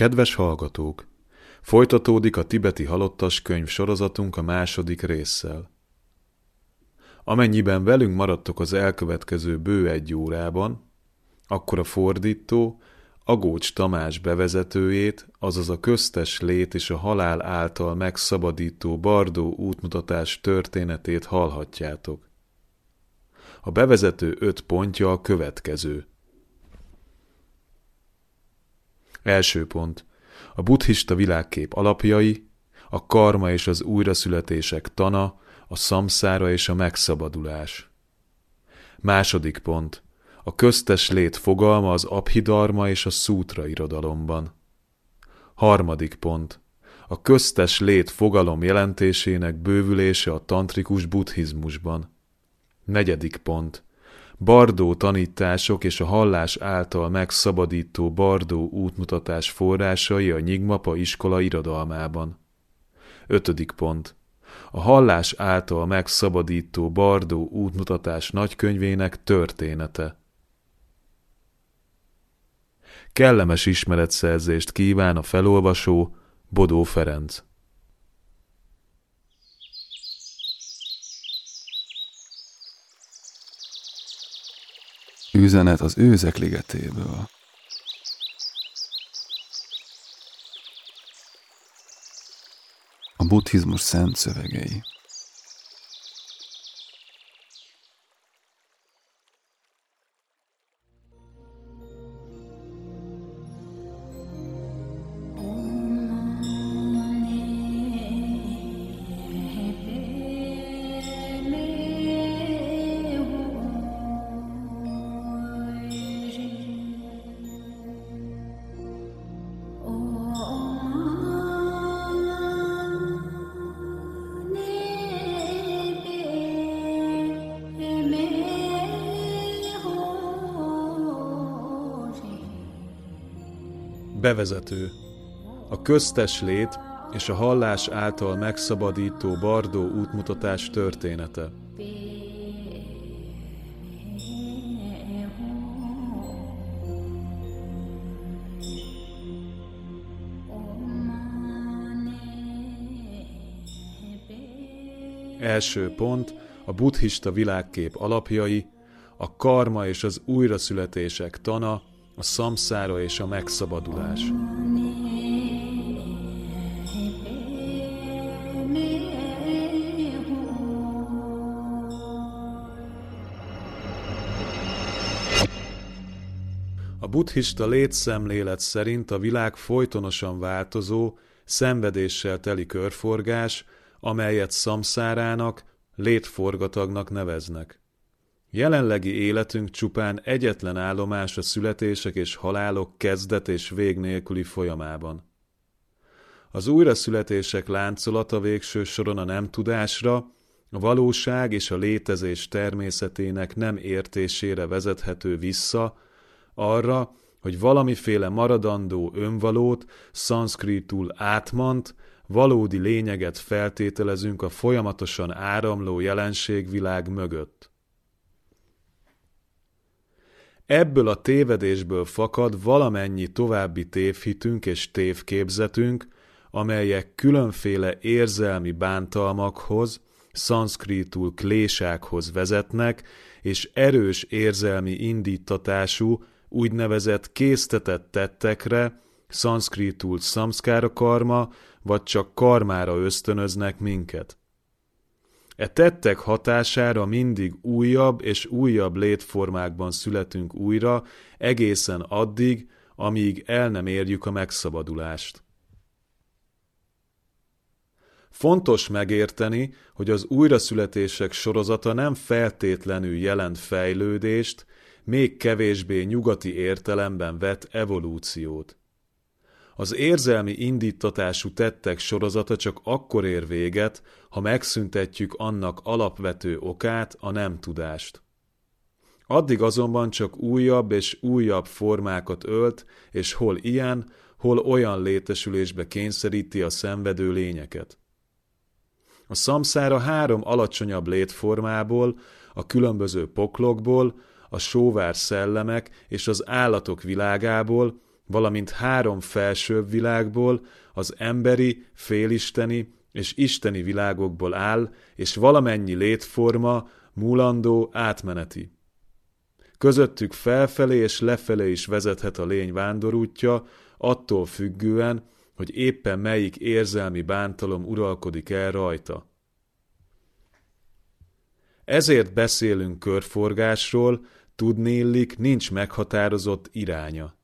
Kedves hallgatók! Folytatódik a tibeti halottas könyv sorozatunk a második résszel. Amennyiben velünk maradtok az elkövetkező bő egy órában, akkor a fordító Agócs Tamás bevezetőjét, azaz a köztes lét és a halál által megszabadító Bardó útmutatás történetét hallhatjátok. A bevezető öt pontja a következő. Első pont. A buddhista világkép alapjai, a karma és az újraszületések tana, a szamszára és a megszabadulás. Második pont. A köztes lét fogalma az abhidarma és a szútra irodalomban. Harmadik pont. A köztes lét fogalom jelentésének bővülése a tantrikus buddhizmusban. Negyedik pont. Bardó tanítások és a hallás által megszabadító Bardó útmutatás forrásai a Nyigmapa iskola irodalmában. Ötödik pont. A hallás által megszabadító Bardó útmutatás nagykönyvének története. Kellemes ismeretszerzést kíván a felolvasó Bodó Ferenc. Üzenet az őzek ligetéből. A buddhizmus szent szövegei. Bevezető A köztes lét és a hallás által megszabadító Bardó útmutatás története. Első pont a buddhista világkép alapjai, a karma és az újraszületések tana, a szamszára és a megszabadulás. A buddhista létszemlélet szerint a világ folytonosan változó, szenvedéssel teli körforgás, amelyet szamszárának, létforgatagnak neveznek. Jelenlegi életünk csupán egyetlen állomás a születések és halálok kezdet és vég nélküli folyamában. Az újraszületések láncolata végső soron a nem tudásra, a valóság és a létezés természetének nem értésére vezethető vissza, arra, hogy valamiféle maradandó önvalót, szanszkrítul átmant, valódi lényeget feltételezünk a folyamatosan áramló jelenségvilág mögött. Ebből a tévedésből fakad valamennyi további tévhitünk és tévképzetünk, amelyek különféle érzelmi bántalmakhoz, szanszkrítul klésákhoz vezetnek, és erős érzelmi indítatású, úgynevezett késztetett tettekre, szanszkrítul szamszkára karma, vagy csak karmára ösztönöznek minket. E tettek hatására mindig újabb és újabb létformákban születünk újra, egészen addig, amíg el nem érjük a megszabadulást. Fontos megérteni, hogy az újraszületések sorozata nem feltétlenül jelent fejlődést, még kevésbé nyugati értelemben vett evolúciót. Az érzelmi indítatású tettek sorozata csak akkor ér véget, ha megszüntetjük annak alapvető okát, a nem tudást. Addig azonban csak újabb és újabb formákat ölt, és hol ilyen, hol olyan létesülésbe kényszeríti a szenvedő lényeket. A szamszára három alacsonyabb létformából, a különböző poklokból, a sóvár szellemek és az állatok világából, valamint három felsőbb világból, az emberi, félisteni és isteni világokból áll, és valamennyi létforma, múlandó, átmeneti. Közöttük felfelé és lefelé is vezethet a lény vándorútja, attól függően, hogy éppen melyik érzelmi bántalom uralkodik el rajta. Ezért beszélünk körforgásról, tudni illik, nincs meghatározott iránya.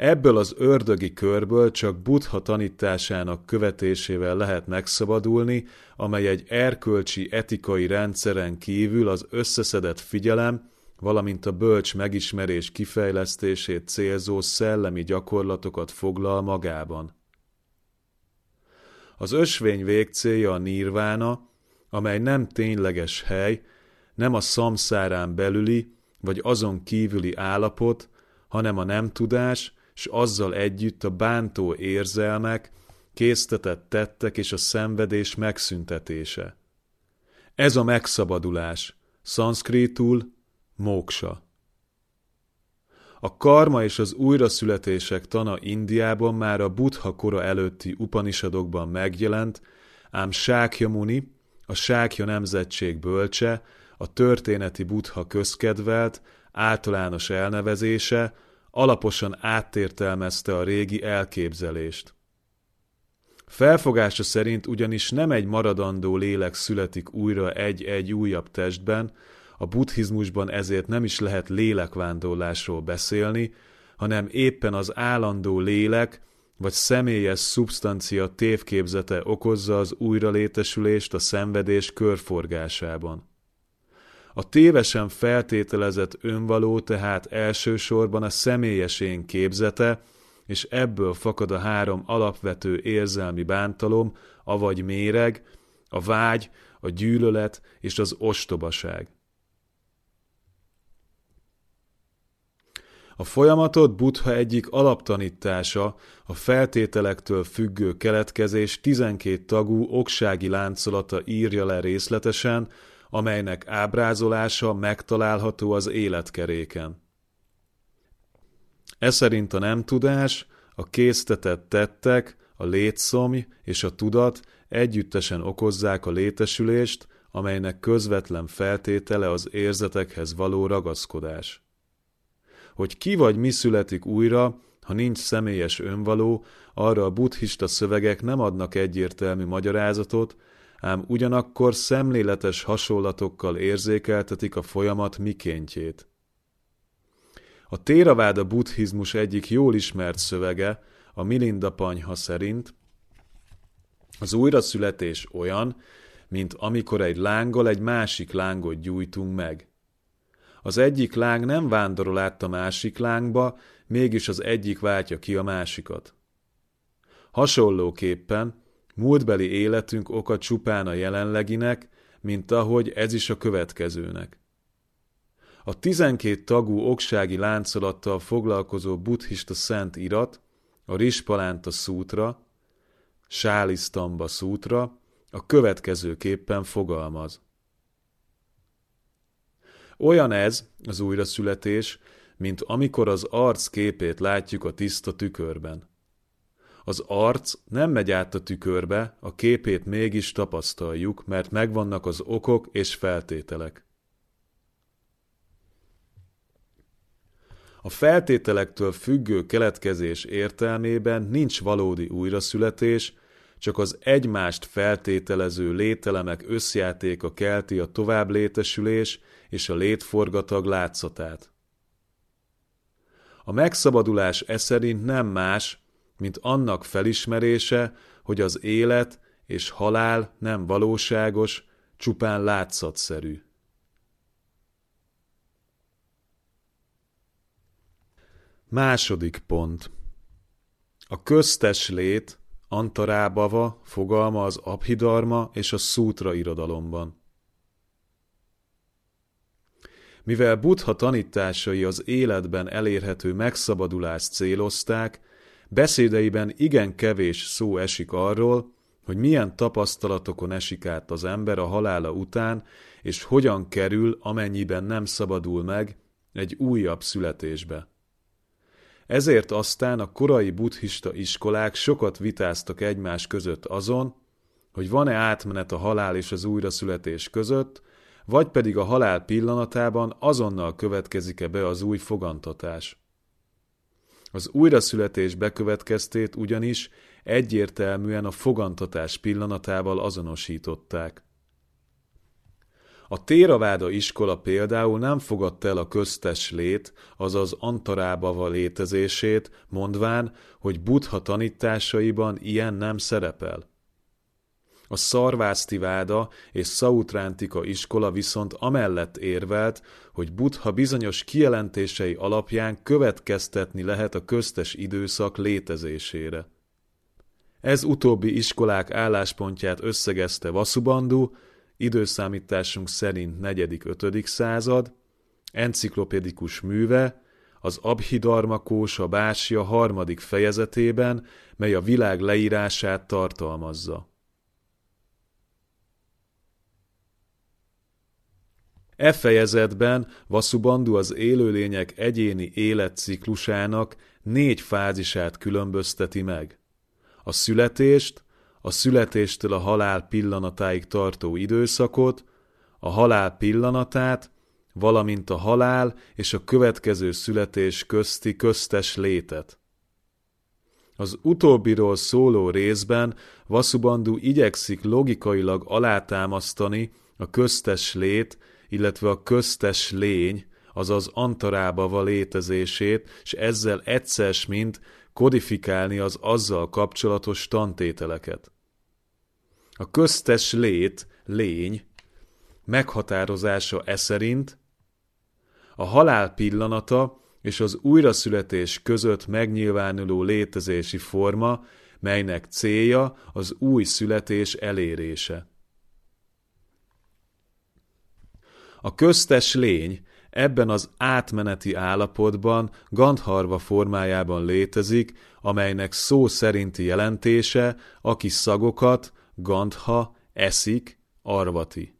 Ebből az ördögi körből csak Buddha tanításának követésével lehet megszabadulni, amely egy erkölcsi etikai rendszeren kívül az összeszedett figyelem, valamint a bölcs megismerés kifejlesztését célzó szellemi gyakorlatokat foglal magában. Az ösvény végcélja a nirvána, amely nem tényleges hely, nem a szamszárán belüli vagy azon kívüli állapot, hanem a nem tudás, s azzal együtt a bántó érzelmek, késztetett tettek és a szenvedés megszüntetése. Ez a megszabadulás, szanszkrítul móksa. A karma és az újraszületések tana Indiában már a buddha kora előtti Upanissadokban megjelent, ám Muni, a Sákya nemzetség bölcse, a történeti buddha közkedvelt, általános elnevezése, alaposan áttértelmezte a régi elképzelést. Felfogása szerint ugyanis nem egy maradandó lélek születik újra egy-egy újabb testben, a buddhizmusban ezért nem is lehet lélekvándorlásról beszélni, hanem éppen az állandó lélek vagy személyes szubstancia tévképzete okozza az újralétesülést a szenvedés körforgásában. A tévesen feltételezett önvaló tehát elsősorban a személyes én képzete, és ebből fakad a három alapvető érzelmi bántalom, avagy méreg, a vágy, a gyűlölet és az ostobaság. A folyamatot Buddha egyik alaptanítása, a feltételektől függő keletkezés 12 tagú oksági láncolata írja le részletesen, amelynek ábrázolása megtalálható az életkeréken. Ez szerint a nem tudás, a késztetett tettek, a létszomj és a tudat együttesen okozzák a létesülést, amelynek közvetlen feltétele az érzetekhez való ragaszkodás. Hogy ki vagy mi születik újra, ha nincs személyes önvaló, arra a buddhista szövegek nem adnak egyértelmű magyarázatot, ám ugyanakkor szemléletes hasonlatokkal érzékeltetik a folyamat mikéntjét. A Téraváda buddhizmus egyik jól ismert szövege, a Milinda Panyha szerint, az újraszületés olyan, mint amikor egy lánggal egy másik lángot gyújtunk meg. Az egyik láng nem vándorol át a másik lángba, mégis az egyik váltja ki a másikat. Hasonlóképpen múltbeli életünk oka csupán a jelenleginek, mint ahogy ez is a következőnek. A tizenkét tagú oksági láncolattal foglalkozó buddhista szent irat, a Rispalánta szútra, Sálisztamba szútra a következőképpen fogalmaz. Olyan ez, az újraszületés, mint amikor az arc képét látjuk a tiszta tükörben. Az arc nem megy át a tükörbe, a képét mégis tapasztaljuk, mert megvannak az okok és feltételek. A feltételektől függő keletkezés értelmében nincs valódi újraszületés, csak az egymást feltételező lételemek összjátéka kelti a tovább létesülés és a létforgatag látszatát. A megszabadulás e szerint nem más, mint annak felismerése, hogy az élet és halál nem valóságos, csupán látszatszerű. Második pont. A köztes lét, Antarábava fogalma az Abhidarma és a Szútra irodalomban. Mivel Buddha tanításai az életben elérhető megszabadulást célozták, beszédeiben igen kevés szó esik arról, hogy milyen tapasztalatokon esik át az ember a halála után, és hogyan kerül, amennyiben nem szabadul meg, egy újabb születésbe. Ezért aztán a korai buddhista iskolák sokat vitáztak egymás között azon, hogy van-e átmenet a halál és az újraszületés között, vagy pedig a halál pillanatában azonnal következik-e be az új fogantatás. Az újraszületés bekövetkeztét ugyanis egyértelműen a fogantatás pillanatával azonosították. A Téraváda iskola például nem fogadta el a köztes lét, azaz antarábava létezését, mondván, hogy buddha tanításaiban ilyen nem szerepel. A Szarvásztiváda és Szautrántika iskola viszont amellett érvelt, hogy Buddha bizonyos kijelentései alapján következtetni lehet a köztes időszak létezésére. Ez utóbbi iskolák álláspontját összegezte Vasubandu, időszámításunk szerint 4.-5. század, enciklopédikus műve, az Abhidarma Kósa Básja harmadik fejezetében, mely a világ leírását tartalmazza. E fejezetben Vasubandu az élőlények egyéni életciklusának négy fázisát különbözteti meg. A születést, a születéstől a halál pillanatáig tartó időszakot, a halál pillanatát, valamint a halál és a következő születés közti köztes létet. Az utóbbiról szóló részben Vasubandu igyekszik logikailag alátámasztani a köztes lét illetve a köztes lény, azaz antarábava létezését, és ezzel egyszer mint kodifikálni az azzal kapcsolatos tantételeket. A köztes lét, lény, meghatározása e szerint a halál pillanata és az újraszületés között megnyilvánuló létezési forma, melynek célja az új születés elérése. A köztes lény ebben az átmeneti állapotban Gandharva formájában létezik, amelynek szó szerinti jelentése, aki szagokat, Gandha, eszik, arvati.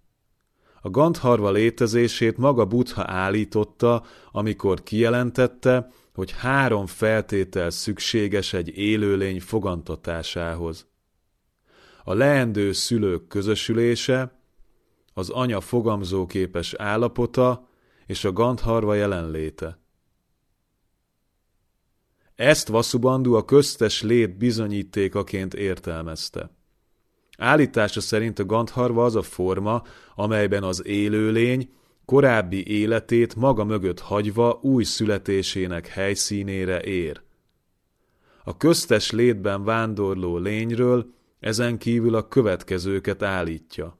A Gandharva létezését maga Buddha állította, amikor kijelentette, hogy három feltétel szükséges egy élőlény fogantatásához. A leendő szülők közösülése, az anya fogamzóképes állapota és a Gandharva jelenléte. Ezt Vasubandu a köztes lét bizonyítékaként értelmezte. Állítása szerint a Gandharva az a forma, amelyben az élőlény korábbi életét maga mögött hagyva új születésének helyszínére ér. A köztes létben vándorló lényről ezen kívül a következőket állítja.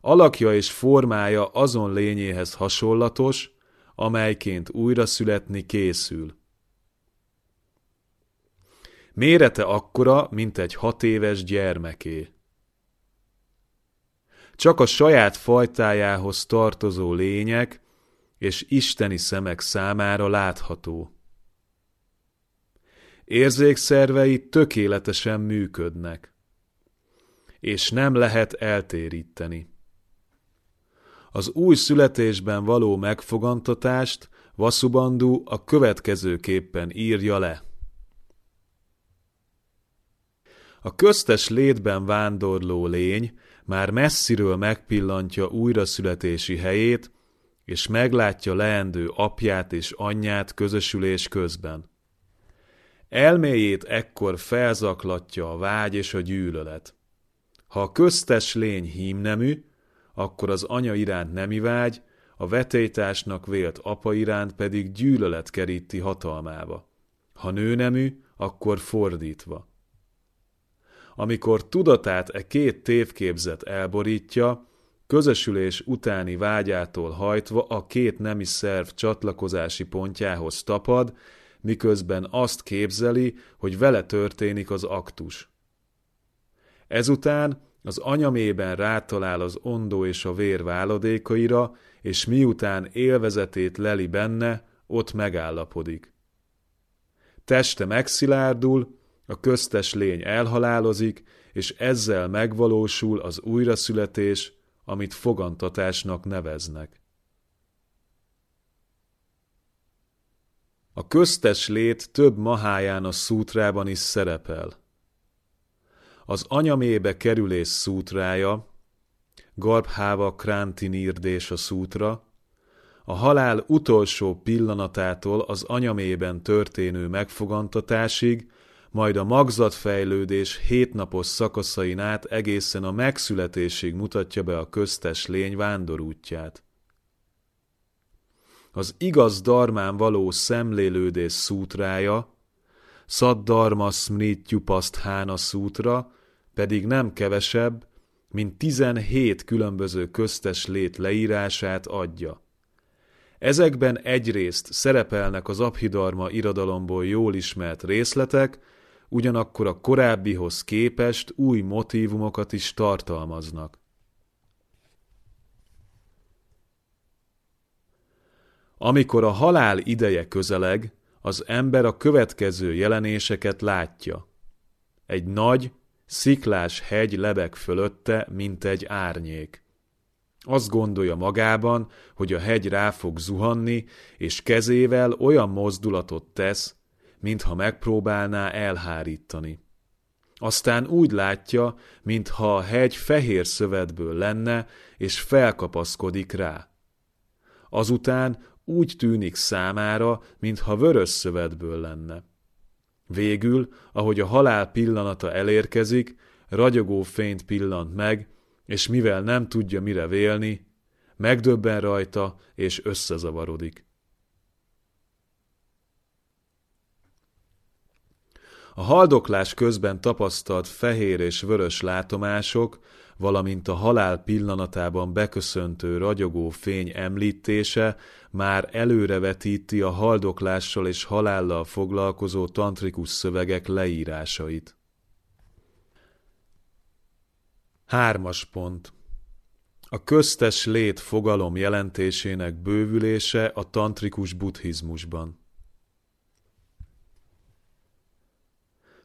Alakja és formája azon lényéhez hasonlatos, amelyként újra születni készül. Mérete akkora, mint egy hat éves gyermeké. Csak a saját fajtájához tartozó lények és isteni szemek számára látható. Érzékszervei tökéletesen működnek, és nem lehet eltéríteni. Az új születésben való megfogantatást Vasubandu a következőképpen írja le. A köztes létben vándorló lény már messziről megpillantja újraszületési helyét, és meglátja leendő apját és anyját közösülés közben. Elméjét ekkor felzaklatja a vágy és a gyűlölet. Ha a köztes lény hímnemű, akkor az anya iránt nemi vágy, a vetélytársnak vélt apa iránt pedig gyűlölet keríti hatalmába. Ha nőnemű, akkor fordítva. Amikor tudatát e két tévképzet elborítja, közösülés utáni vágyától hajtva a két nemi szerv csatlakozási pontjához tapad, miközben azt képzeli, hogy vele történik az aktus. Ezután az anyamében rátalál az ondó és a vér váladékaira, és miután élvezetét leli benne, ott megállapodik. Teste megszilárdul, a köztes lény elhalálozik, és ezzel megvalósul az újraszületés, amit fogantatásnak neveznek. A köztes lét több maháján a szútrában is szerepel. Az anyamébe kerülés szútrája, Garbháva Kránti Nirdés a szútra, a halál utolsó pillanatától az anyamében történő megfogantatásig, majd a magzatfejlődés hétnapos szakaszain át egészen a megszületésig mutatja be a köztes lény vándorútját. Az igaz darmán való szemlélődés szútrája, Szaddarma Smrityupaszthána szútra pedig nem kevesebb, mint 17 különböző köztes lét leírását adja. Ezekben egyrészt szerepelnek az Abhidarma irodalomból jól ismert részletek, ugyanakkor a korábbihoz képest új motívumokat is tartalmaznak. Amikor a halál ideje közeleg, az ember a következő jelenéseket látja. Egy nagy, sziklás hegy lebeg fölötte, mint egy árnyék. Azt gondolja magában, hogy a hegy rá fog zuhanni, és kezével olyan mozdulatot tesz, mintha megpróbálná elhárítani. Aztán úgy látja, mintha a hegy fehér szövetből lenne, és felkapaszkodik rá. Azután úgy tűnik számára, mintha vörös szövetből lenne. Végül, ahogy a halál pillanata elérkezik, ragyogó fényt pillant meg, és mivel nem tudja mire vélni, megdöbben rajta és összezavarodik. A haldoklás közben tapasztalt fehér és vörös látomások, valamint a halál pillanatában beköszöntő ragyogó fény említése már előrevetíti a haldoklással és halállal foglalkozó tantrikus szövegek leírásait. Hármas pont. A köztes lét fogalom jelentésének bővülése a tantrikus buddhizmusban.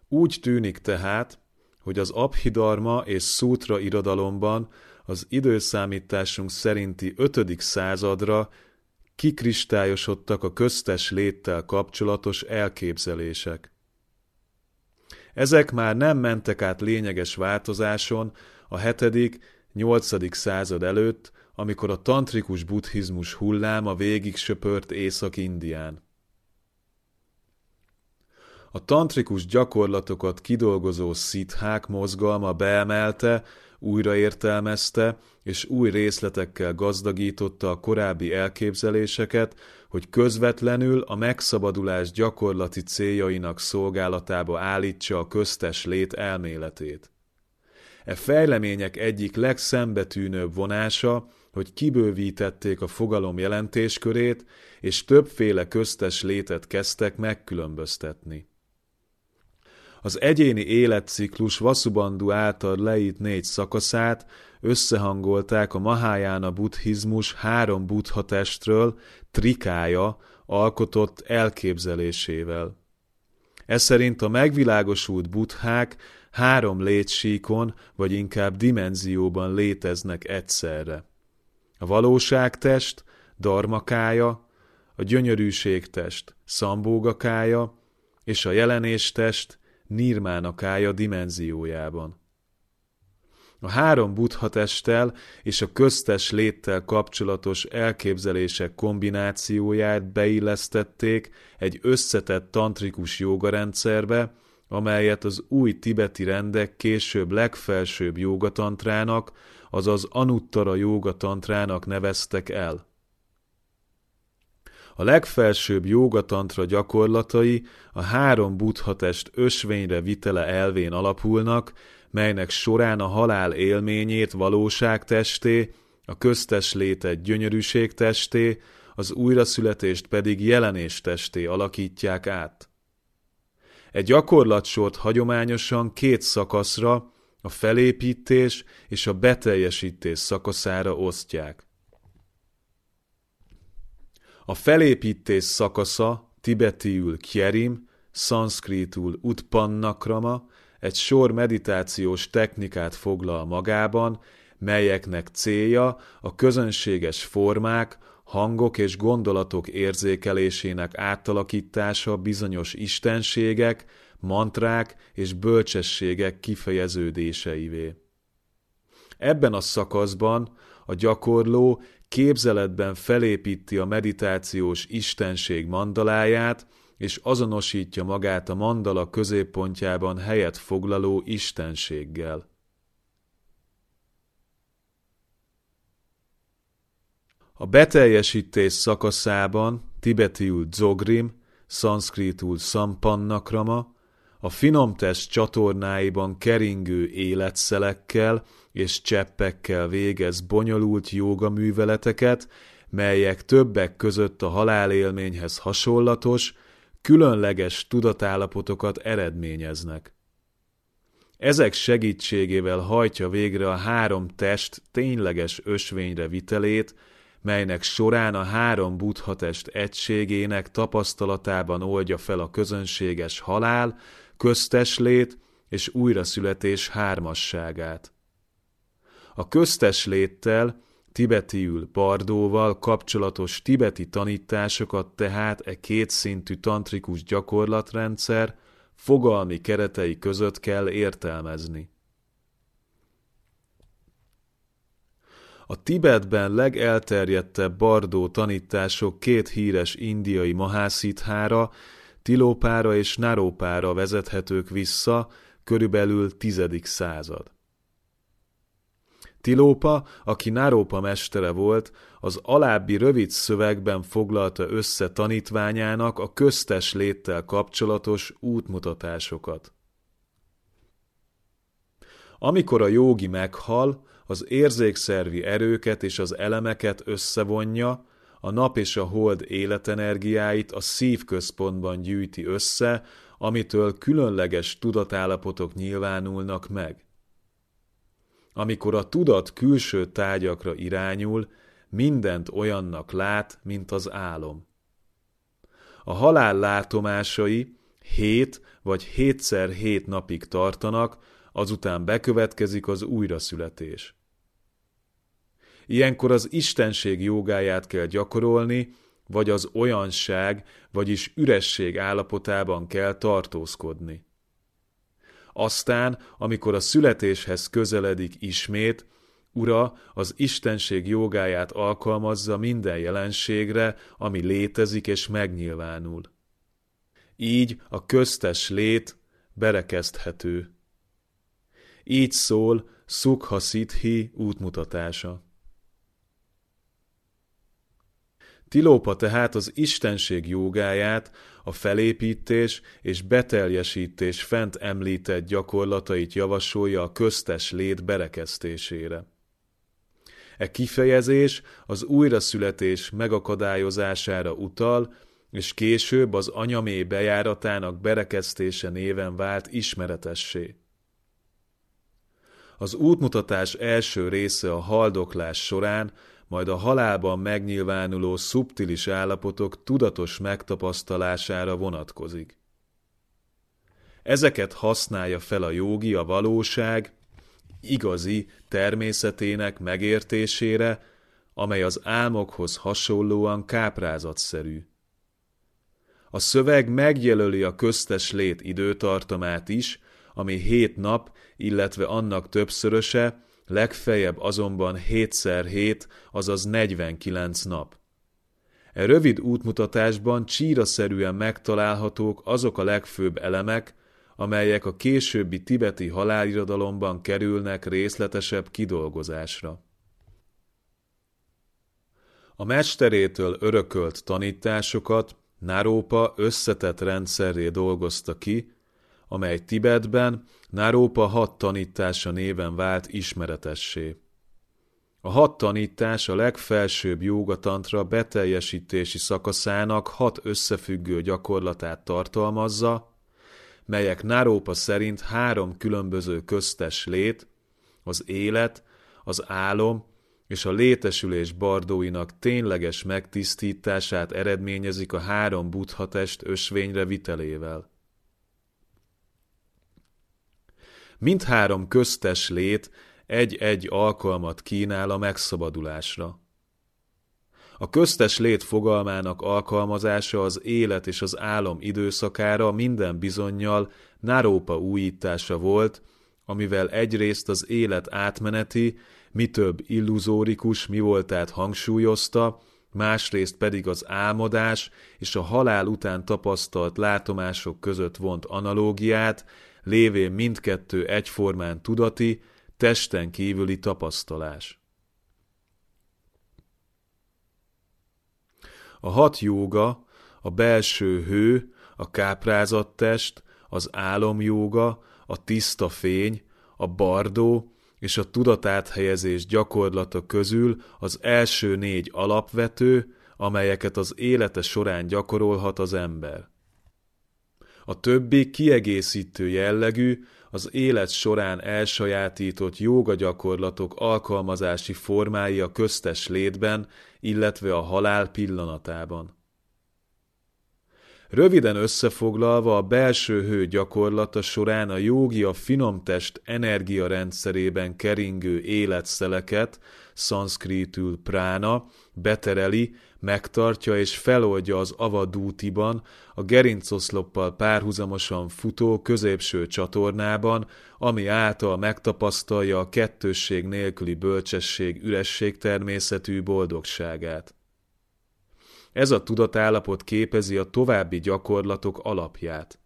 Úgy tűnik tehát, hogy az Abhidarma és Sutra irodalomban az időszámításunk szerinti 5. századra kikristályosodtak a köztes léttel kapcsolatos elképzelések. Ezek már nem mentek át lényeges változáson a 7. 8. század előtt, amikor a tantrikus buddhizmus hulláma végig söpört Észak-Indián. A tantrikus gyakorlatokat kidolgozó szithák mozgalma beemelte, újraértelmezte és új részletekkel gazdagította a korábbi elképzeléseket, hogy közvetlenül a megszabadulás gyakorlati céljainak szolgálatába állítsa a köztes lét elméletét. E fejlemények egyik legszembetűnőbb vonása, hogy kibővítették a fogalom jelentéskörét, és többféle köztes létet kezdtek megkülönböztetni. Az egyéni életciklus Vasubandhu által leírt négy szakaszát összehangolták a Mahájána buddhizmus három buddha testről, trikája alkotott elképzelésével. Ez szerint a megvilágosult buddhák három létsíkon, vagy inkább dimenzióban léteznek egyszerre. A valóságtest, darmakája, a gyönyörűségtest, szambógakája, és a jelenéstest, nirmánakája dimenziójában. A három buddha testtel és a köztes léttel kapcsolatos elképzelések kombinációját beillesztették egy összetett tantrikus jogarendszerbe, amelyet az új tibeti rendek később legfelsőbb jogatantrának, azaz Anuttara jogatantrának neveztek el. A legfelsőbb jogatantra gyakorlatai a három buddhatest ösvényre vitele elvén alapulnak, melynek során a halál élményét valóságtesté, a köztes létet gyönyörűségtesté, az újraszületést pedig jelenéstesté alakítják át. Egy gyakorlatsort hagyományosan két szakaszra, a felépítés és a beteljesítés szakaszára osztják. A felépítés szakasza tibetiül kjerim, szanszkrítul utpannakrama, egy sor meditációs technikát foglal magában, melyeknek célja a közönséges formák, hangok és gondolatok érzékelésének átalakítása bizonyos istenségek, mantrák és bölcsességek kifejeződéseivé. Ebben a szakaszban a gyakorló képzeletben felépíti a meditációs istenség mandaláját, és azonosítja magát a mandala középpontjában helyet foglaló istenséggel. A beteljesítés szakaszában tibetiül zogrim, szanszkritul sampannakrama, a finomtest csatornáiban keringő életszelekkel és cseppekkel végez bonyolult jóga műveleteket, melyek többek között a halálélményhez hasonlatos, különleges tudatállapotokat eredményeznek. Ezek segítségével hajtja végre a három test tényleges ösvényre vitelét, melynek során a három buddhatest egységének tapasztalatában oldja fel a közönséges halál, közteslét és újraszületés hármasságát. A köztesléttel, tibetiül bardóval kapcsolatos tibeti tanításokat tehát e kétszintű tantrikus gyakorlatrendszer fogalmi keretei között kell értelmezni. A Tibetben legelterjedtebb bardó tanítások két híres indiai mahászíthára, Tilópára és Narópára vezethetők vissza, körülbelül tizedik század. Tilópa, aki Narópa mestere volt, az alábbi rövid szövegben foglalta össze tanítványának a köztes léttel kapcsolatos útmutatásokat. Amikor a jógi meghal, az érzékszervi erőket és az elemeket összevonja, a nap és a hold életenergiáit a szívközpontban gyűjti össze, amitől különleges tudatállapotok nyilvánulnak meg. Amikor a tudat külső tárgyakra irányul, mindent olyannak lát, mint az álom. A halál látomásai hét vagy hétszer hét napig tartanak, azután bekövetkezik az újraszületés. Ilyenkor az istenség jogáját kell gyakorolni, vagy az olyanság, vagyis üresség állapotában kell tartózkodni. Aztán, amikor a születéshez közeledik ismét, Ura az istenség jogáját alkalmazza minden jelenségre, ami létezik és megnyilvánul. Így a köztes lét berekezthető. Így szól Sukha Siddhi útmutatása. Tilópa tehát az istenség jogáját, a felépítés és beteljesítés fent említett gyakorlatait javasolja a köztes lét berekeztésére. E kifejezés az újraszületés megakadályozására utal, és később az anyamé bejáratának berekeztése néven vált ismeretessé. Az útmutatás első része a haldoklás során majd a halálban megnyilvánuló szubtilis állapotok tudatos megtapasztalására vonatkozik. Ezeket használja fel a jógi a valóság igazi természetének megértésére, amely az álmokhoz hasonlóan káprázatszerű. A szöveg megjelöli a köztes lét időtartamát is, ami hét nap, illetve annak többszöröse, legfeljebb azonban 7x7, azaz 49 nap. E rövid útmutatásban csíraszerűen megtalálhatók azok a legfőbb elemek, amelyek a későbbi tibeti halálirodalomban kerülnek részletesebb kidolgozásra. A mesterétől örökölt tanításokat Nárópa összetett rendszerré dolgozta ki, amely Tibetben Nárópa hat tanítása néven vált ismeretessé. A hat tanítás a legfelsőbb jogatantra beteljesítési szakaszának hat összefüggő gyakorlatát tartalmazza, melyek Nárópa szerint három különböző köztes lét, az élet, az álom és a létesülés bardóinak tényleges megtisztítását eredményezik a három buddhatest ösvényre vitelével. Mindhárom köztes lét egy-egy alkalmat kínál a megszabadulásra. A köztes lét fogalmának alkalmazása az élet és az álom időszakára minden bizonyal Nárópa újítása volt, amivel egyrészt az élet átmeneti, mi több illuzórikus mi voltát hangsúlyozta, másrészt pedig az álmodás és a halál után tapasztalt látomások között vont analógiát, lévén mindkettő egyformán tudati, testen kívüli tapasztalás. A hat jóga, a belső hő, a káprázattest, az álomjóga, a tiszta fény, a bardó és a tudatáthelyezés gyakorlata közül az első négy alapvető, amelyeket az élete során gyakorolhat az ember. A többi kiegészítő jellegű, az élet során elsajátított jóga gyakorlatok alkalmazási formái a köztes létben, illetve a halál pillanatában. Röviden összefoglalva a belső hő gyakorlata során a jógi a finomtest energiarendszerében keringő életszeleket, szanszkritül prána, betereli, megtartja és feloldja az avadútiban, a gerincoszloppal párhuzamosan futó középső csatornában, ami által megtapasztalja a kettősség nélküli bölcsesség üresség természetű boldogságát. Ez a tudatállapot képezi a további gyakorlatok alapját.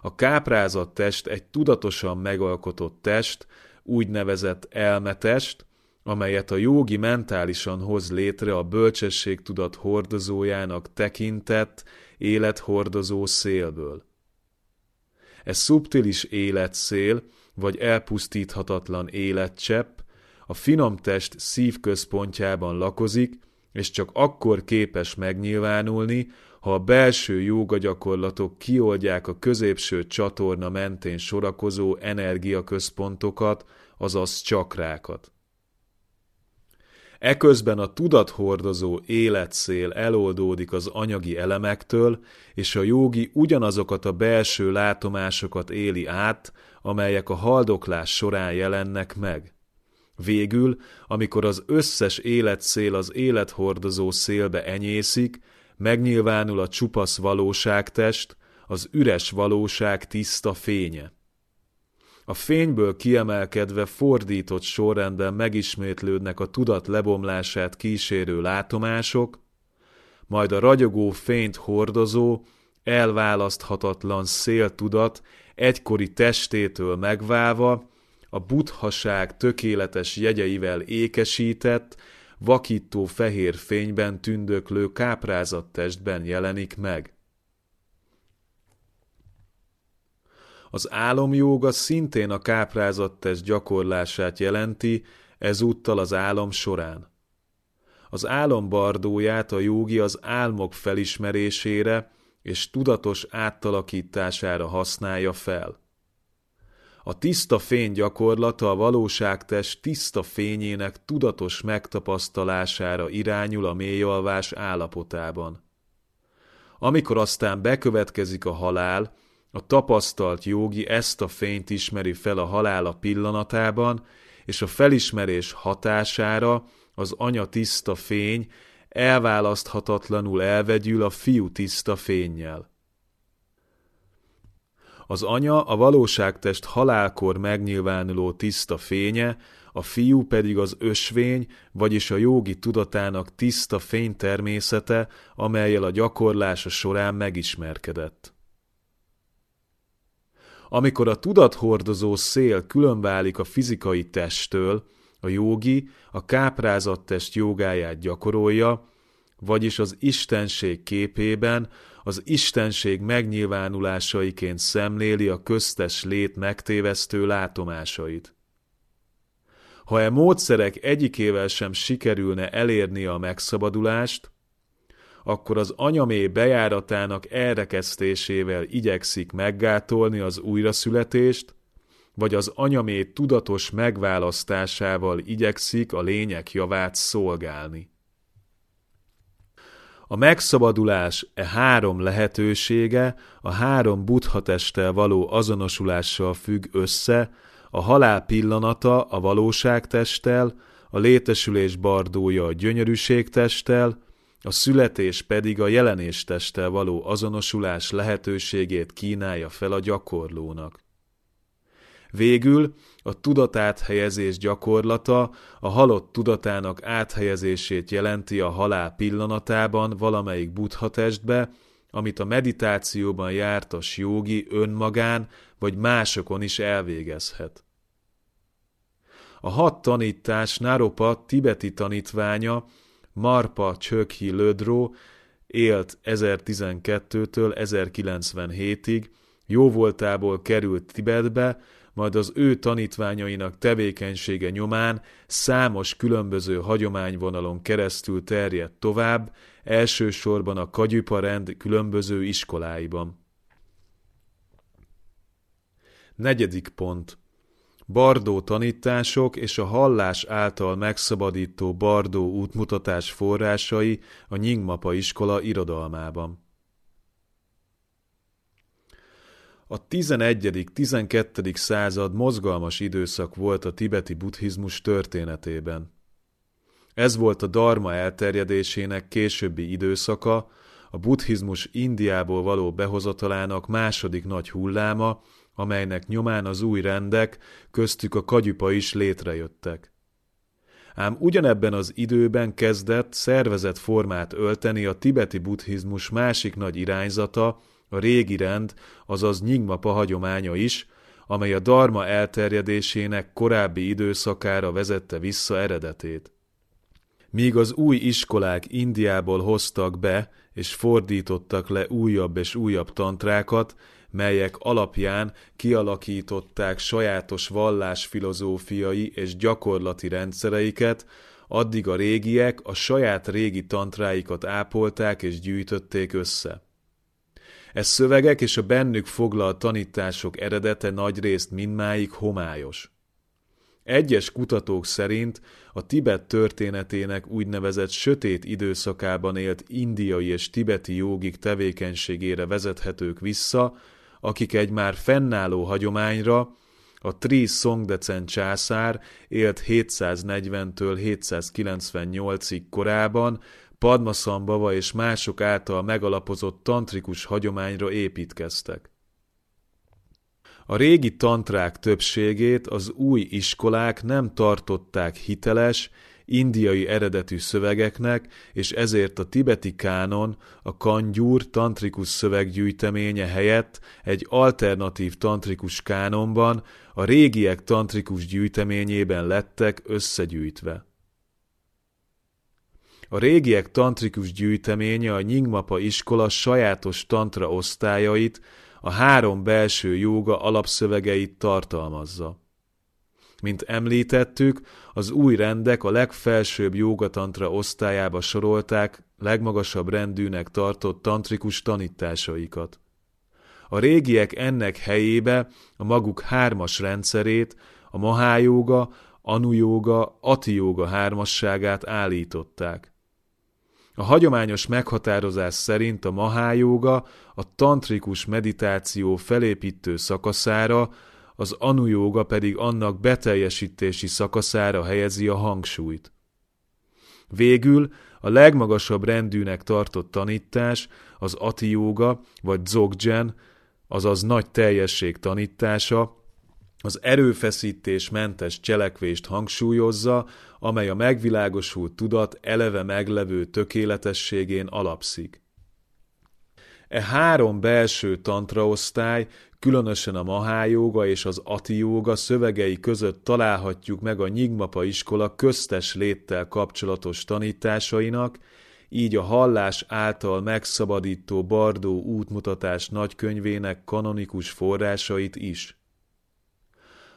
A káprázott test egy tudatosan megalkotott test, úgynevezett elmetest, amelyet a jógi mentálisan hoz létre a bölcsesség tudat hordozójának tekintett, élethordozó szélből. Ez szubtilis életszél, vagy elpusztíthatatlan életcsepp, a finom test szívközpontjában lakozik, és csak akkor képes megnyilvánulni, ha a belső jóga gyakorlatok kioldják a középső csatorna mentén sorakozó energiaközpontokat, azaz csakrákat. Eközben a tudathordozó életszél eloldódik az anyagi elemektől, és a jógi ugyanazokat a belső látomásokat éli át, amelyek a haldoklás során jelennek meg. Végül, amikor az összes életszél az élethordozó szélbe enyészik, megnyilvánul a csupasz valóságtest, az üres valóság tiszta fénye. A fényből kiemelkedve fordított sorrendben megismétlődnek a tudat lebomlását kísérő látomások, majd a ragyogó fényt hordozó, elválaszthatatlan széltudat egykori testétől megválva, a buthaság tökéletes jegyeivel ékesített, vakító fehér fényben tündöklő káprázattestben jelenik meg. Az álomjóga szintén a káprázattest gyakorlását jelenti, ezúttal az álom során. Az álom bardóját a jógi az álmok felismerésére és tudatos áttalakítására használja fel. A tiszta fény gyakorlata a valóságtest tiszta fényének tudatos megtapasztalására irányul a mélyalvás állapotában. Amikor aztán bekövetkezik a halál, a tapasztalt jogi ezt a fényt ismeri fel a halála pillanatában, és a felismerés hatására az anya tiszta fény elválaszthatatlanul elvegyül a fiú tiszta fényjel. Az anya a valóságtest halálkor megnyilvánuló tiszta fénye, a fiú pedig az ösvény, vagyis a jogi tudatának tiszta fénytermészete, amelyel a gyakorlása során megismerkedett. Amikor a tudathordozó szél különválik a fizikai testtől, a jogi a káprázattest jogáját gyakorolja, vagyis az istenség képében, az istenség megnyilvánulásaiként szemléli a köztes lét megtévesztő látomásait. Ha e módszerek egyikével sem sikerülne elérni a megszabadulást, akkor az anyamé bejáratának elrekesztésével igyekszik meggátolni az újraszületést, vagy az anyamé tudatos megválasztásával igyekszik a lények javát szolgálni. A megszabadulás e három lehetősége a három buddha való azonosulással függ össze, a halál pillanata a valóságtesttel, a létesülés bardója a gyönyörűségtesttel, a születés pedig a jelenéstesttel való azonosulás lehetőségét kínálja fel a gyakorlónak. Végül a tudatáthelyezés gyakorlata a halott tudatának áthelyezését jelenti a halál pillanatában valamelyik buddha testbe, amit a meditációban jártas jogi önmagán vagy másokon is elvégezhet. A hat tanítás Naropa tibeti tanítványa Marpa Csökhi Lödró élt 1012-től 1097-ig, jóvoltából került Tibetbe, majd az ő tanítványainak tevékenysége nyomán számos különböző hagyományvonalon keresztül terjedt tovább, elsősorban a Kagyupa rend különböző iskoláiban. Negyedik pont. Bardó tanítások és a hallás által megszabadító Bardó útmutatás forrásai a Nyingmapa iskola irodalmában. A 11.-12. század mozgalmas időszak volt a tibeti buddhizmus történetében. Ez volt a dharma elterjedésének későbbi időszaka, a buddhizmus Indiából való behozatalának második nagy hulláma, amelynek nyomán az új rendek, köztük a kagyupa is létrejöttek. Ám ugyanebben az időben kezdett szervezett formát ölteni a tibeti buddhizmus másik nagy irányzata, a régi rend, azaz Nyingmapa hagyománya is, amely a darma elterjedésének korábbi időszakára vezette vissza eredetét. Míg az új iskolák Indiából hoztak be és fordítottak le újabb és újabb tantrákat, melyek alapján kialakították sajátos vallásfilozófiai és gyakorlati rendszereiket, addig a régiek a saját régi tantráikat ápolták és gyűjtötték össze. Ez szövegek és a bennük foglalt tanítások eredete nagyrészt mindmáig homályos. Egyes kutatók szerint a Tibet történetének úgynevezett sötét időszakában élt indiai és tibeti jogik tevékenységére vezethetők vissza, akik egy már fennálló hagyományra, a Tri Songdecen császár élt 740-től 798-ig korában Padmasambhava és mások által megalapozott tantrikus hagyományra építkeztek. A régi tantrák többségét az új iskolák nem tartották hiteles, indiai eredetű szövegeknek, és ezért a tibeti kánon, a kangyúr tantrikus szöveggyűjteménye helyett egy alternatív tantrikus kánonban, a régiek tantrikus gyűjteményében lettek összegyűjtve. A régiek tantrikus gyűjteménye a Nyingmapa iskola sajátos tantra osztályait, a három belső jóga alapszövegeit tartalmazza. Mint említettük, az új rendek a legfelsőbb jogatantra osztályába sorolták legmagasabb rendűnek tartott tantrikus tanításaikat. A régiek ennek helyébe a maguk hármas rendszerét, a mahájóga, anujóga, atijóga hármasságát állították. A hagyományos meghatározás szerint a mahájóga a tantrikus meditáció felépítő szakaszára, az anujóga pedig annak beteljesítési szakaszára helyezi a hangsúlyt. Végül a legmagasabb rendűnek tartott tanítás, az atijóga vagy dzogchen, azaz nagy teljesség tanítása, az erőfeszítés mentes cselekvést hangsúlyozza, amely a megvilágosult tudat eleve meglevő tökéletességén alapszik. E három belső tantraosztály, különösen a mahájóga és az atijóga szövegei között találhatjuk meg a Nyigmapa iskola köztes léttel kapcsolatos tanításainak, így a hallás által megszabadító Bardó útmutatás nagykönyvének kanonikus forrásait is.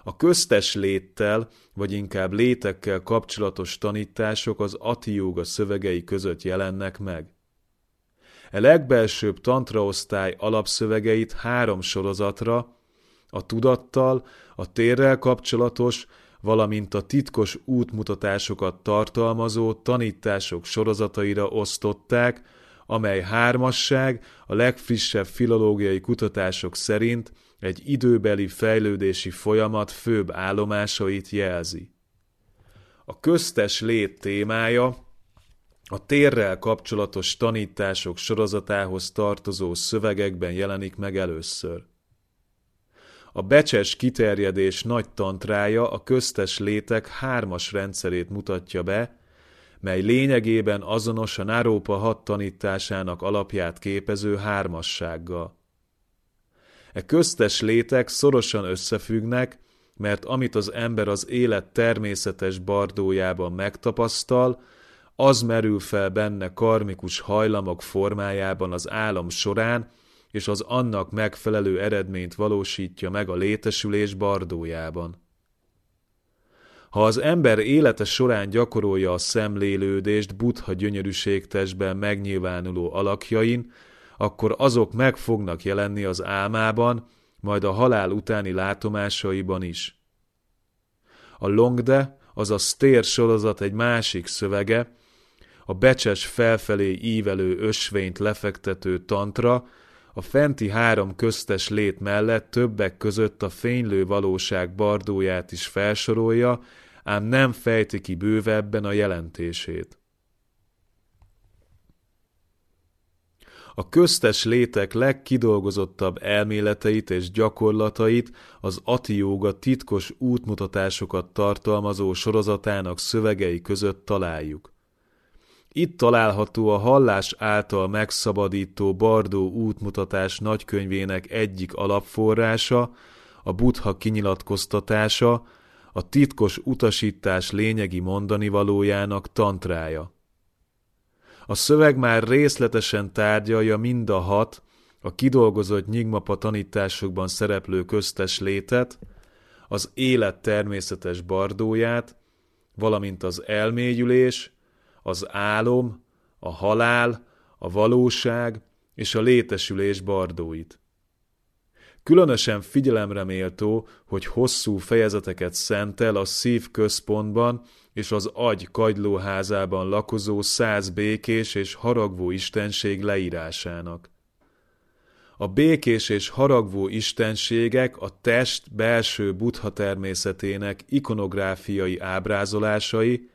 A köztes léttel, vagy inkább létekkel kapcsolatos tanítások az atióga szövegei között jelennek meg. E legbelsőbb tantraosztály alapszövegeit három sorozatra, a tudattal, a térrel kapcsolatos, valamint a titkos útmutatásokat tartalmazó tanítások sorozataira osztották, amely hármasság a legfrissebb filológiai kutatások szerint egy időbeli fejlődési folyamat főbb állomásait jelzi. A köztes lét témája a térrel kapcsolatos tanítások sorozatához tartozó szövegekben jelenik meg először. A becses kiterjedés nagy tantrája a köztes létek hármas rendszerét mutatja be, mely lényegében azonos a Nárópa hat tanításának alapját képező hármassággal. E köztes létek szorosan összefüggnek, mert amit az ember az élet természetes bardójában megtapasztal, az merül fel benne karmikus hajlamok formájában az álom során, és az annak megfelelő eredményt valósítja meg a létesülés bardójában. Ha az ember élete során gyakorolja a szemlélődést Buddha gyönyörűségtestben megnyilvánuló alakjain, akkor azok meg fognak jelenni az álmában, majd a halál utáni látomásaiban is. A Longde, azaz tér sorozat egy másik szövege, a becses felfelé ívelő ösvényt lefektető tantra, a fenti három köztes lét mellett többek között a fénylő valóság bardóját is felsorolja, ám nem fejti ki bővebben a jelentését. A köztes létek legkidolgozottabb elméleteit és gyakorlatait az Ati titkos útmutatásokat tartalmazó sorozatának szövegei között találjuk. Itt található a hallás által megszabadító Bardó útmutatás nagykönyvének egyik alapforrása, a Buddha kinyilatkoztatása, a titkos utasítás lényegi mondani valójának tantrája. A szöveg már részletesen tárgyalja mind a hat, a kidolgozott nyigmapa tanításokban szereplő köztes létet, az élet természetes bardóját, valamint az elmélyülés, az álom, a halál, a valóság és a létesülés bardóit. Különösen figyelemre méltó, hogy hosszú fejezeteket szentel a szív központban és az agy kagylóházában lakozó száz békés és haragvó istenség leírásának. A békés és haragvó istenségek a test belső buddha természetének ikonográfiai ábrázolásai,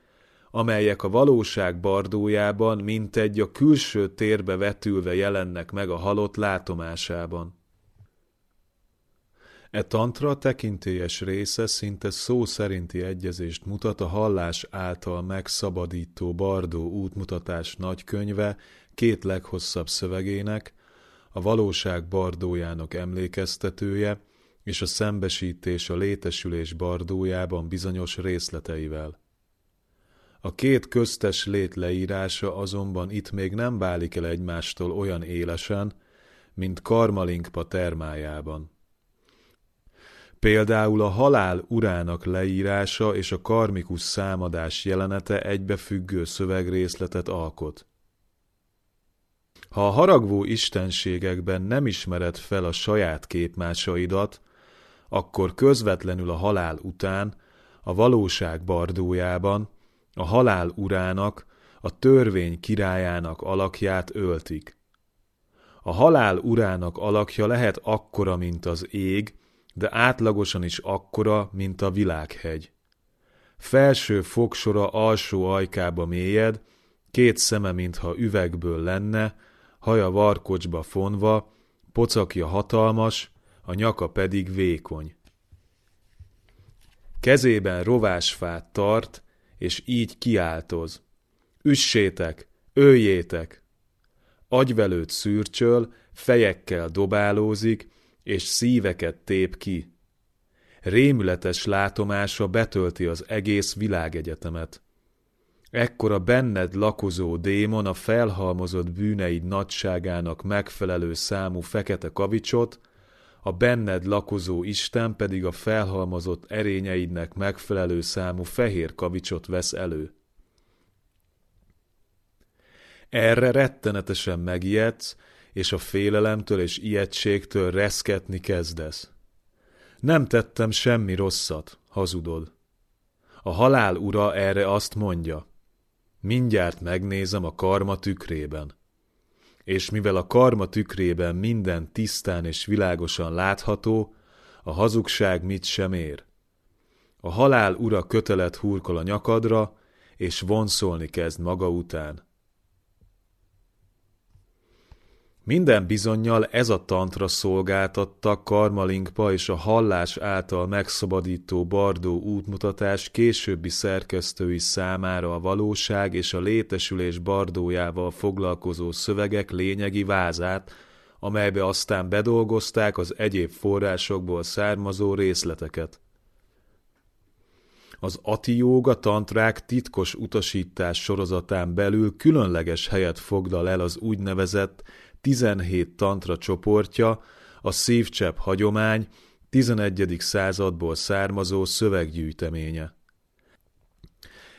amelyek a valóság bardójában mintegy a külső térbe vetülve jelennek meg a halott látomásában. E tantra tekintélyes része szinte szó szerinti egyezést mutat a hallás által megszabadító Bardó útmutatás nagykönyve két leghosszabb szövegének, a valóság bardójának emlékeztetője és a szembesítés a létesülés bardójában bizonyos részleteivel. A két köztes lét leírása azonban itt még nem válik el egymástól olyan élesen, mint Karmalinkpa termájában. Például a halál urának leírása és a karmikus számadás jelenete egybefüggő szövegrészletet alkot. Ha a haragvó istenségekben nem ismered fel a saját képmásaidat, akkor közvetlenül a halál után, a valóság bardójában, a halál urának, a törvény királyának alakját öltik. A halál urának alakja lehet akkora, mint az ég, de átlagosan is akkora, mint a világhegy. Felső fogsora alsó ajkába mélyed, két szeme, mintha üvegből lenne, haja varkocsba fonva, pocakja hatalmas, a nyaka pedig vékony. Kezében rovásfát tart, és így kiáltoz. Üssétek, öljétek! Agyvelőt szürcsöl, fejekkel dobálózik, és szíveket tép ki. Rémületes látomása betölti az egész világegyetemet. Ekkor a benned lakozó démon a felhalmozott bűneid nagyságának megfelelő számú fekete kavicsot, a benned lakozó Isten pedig a felhalmozott erényeidnek megfelelő számú fehér kavicsot vesz elő. Erre rettenetesen megijedsz, és a félelemtől és ijegységtől reszketni kezdesz. Nem tettem semmi rosszat, hazudod. A halál ura erre azt mondja, mindjárt megnézem a karma tükrében. És mivel a karma tükrében minden tisztán és világosan látható, a hazugság mit sem ér. A halál ura kötelet hurkol a nyakadra, és vonszolni kezd maga után. Minden bizonyal ez a tantra szolgáltatta Karmalinkpa és a hallás által megszabadító Bardó útmutatás későbbi szerkesztői számára a valóság és a létesülés Bardójával foglalkozó szövegek lényegi vázát, amelybe aztán bedolgozták az egyéb forrásokból származó részleteket. Az atióga tantrák titkos utasítás sorozatán belül különleges helyet foglal el az úgynevezett 17 tantra csoportja, a szívcsepp hagyomány 11. századból származó szöveggyűjteménye.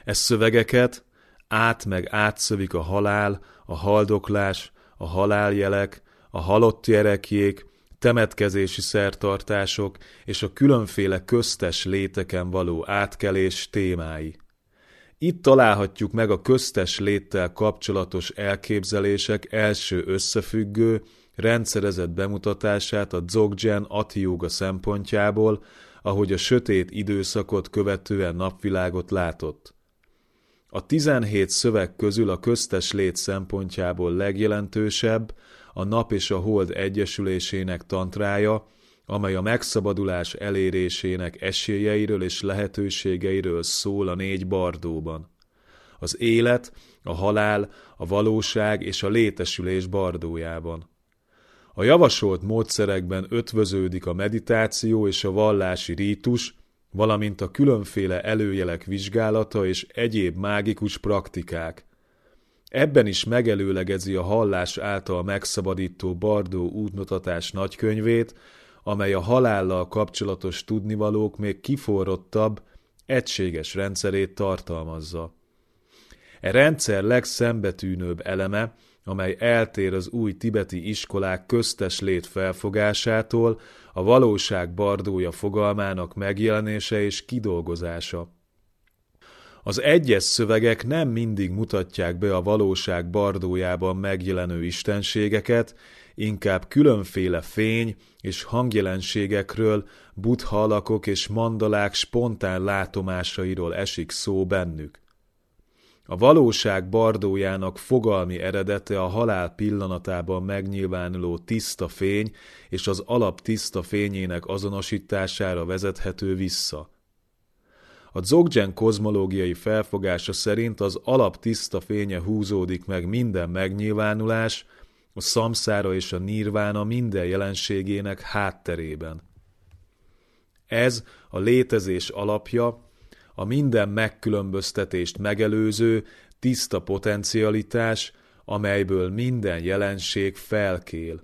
Ez szövegeket át meg átszövik a halál, a haldoklás, a haláljelek, a halott gyerekjék, temetkezési szertartások és a különféle köztes léteken való átkelés témái. Itt találhatjuk meg a köztes léttel kapcsolatos elképzelések első összefüggő, rendszerezett bemutatását a Dzogchen Ati szempontjából, ahogy a sötét időszakot követően napvilágot látott. A 17 szöveg közül a köztes lét szempontjából legjelentősebb a nap és a hold egyesülésének tantrája, amely a megszabadulás elérésének esélyeiről és lehetőségeiről szól a négy bardóban. Az élet, a halál, a valóság és a létesülés bardójában. A javasolt módszerekben ötvöződik a meditáció és a vallási rítus, valamint a különféle előjelek vizsgálata és egyéb mágikus praktikák. Ebben is megelőlegezi a hallás által megszabadító Bardó útmutatás nagykönyvét, amely a halállal kapcsolatos tudnivalók még kiforrottabb, egységes rendszerét tartalmazza. E rendszer legszembetűnőbb eleme, amely eltér az új tibeti iskolák köztes lét felfogásától, a valóság bardója fogalmának megjelenése és kidolgozása. Az egyes szövegek nem mindig mutatják be a valóság bardójában megjelenő istenségeket, inkább különféle fény és hangjelenségekről, buddha alakok és mandalák spontán látomásairól esik szó bennük. A valóság bardójának fogalmi eredete a halál pillanatában megnyilvánuló tiszta fény és az alap tiszta fényének azonosítására vezethető vissza. A Dzogchen kozmológiai felfogása szerint az alap tiszta fénye húzódik meg minden megnyilvánulás, a szamszára és a nirvána minden jelenségének hátterében. Ez a létezés alapja, a minden megkülönböztetést megelőző, tiszta potencialitás, amelyből minden jelenség felkél.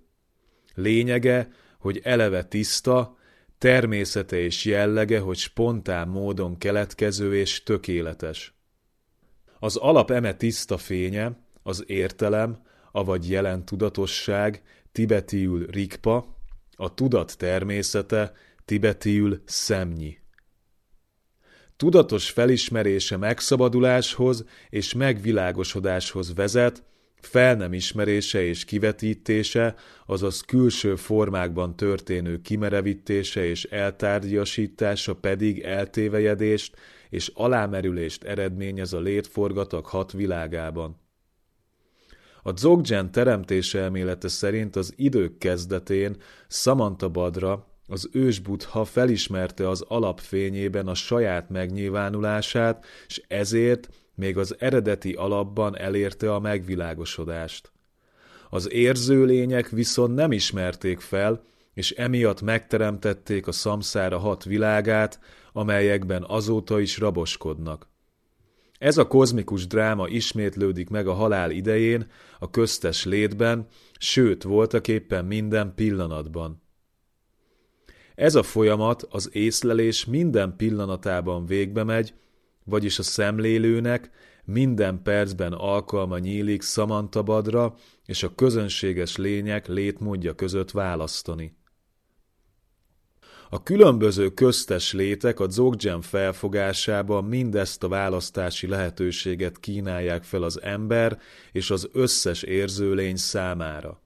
Lényege, hogy eleve tiszta, természete és jellege, hogy spontán módon keletkező és tökéletes. Az alap eme tiszta fénye, az értelem, avagy jelen tudatosság, tibetiül rikpa, a tudat természete, tibetiül szemnyi. Tudatos felismerése megszabaduláshoz és megvilágosodáshoz vezet, fel nem ismerése és kivetítése, azaz külső formákban történő kimerevítése és eltárgyasítása pedig eltévejedést és alámerülést eredményez a létforgatak hat világában. A Dzogchen teremtése elmélete szerint az idők kezdetén Samantabadra, az ősbutha felismerte az alapfényében a saját megnyilvánulását, és ezért még az eredeti alapban elérte a megvilágosodást. Az érző lények viszont nem ismerték fel, és emiatt megteremtették a szamszára hat világát, amelyekben azóta is raboskodnak. Ez a kozmikus dráma ismétlődik meg a halál idején, a köztes létben, sőt voltak éppen minden pillanatban. Ez a folyamat az észlelés minden pillanatában végbe megy, vagyis a szemlélőnek minden percben alkalma nyílik szamantabadra és a közönséges lények létmódja között választani. A különböző köztes létek a Dzogchen felfogásában mindezt a választási lehetőséget kínálják fel az ember és az összes érzőlény számára.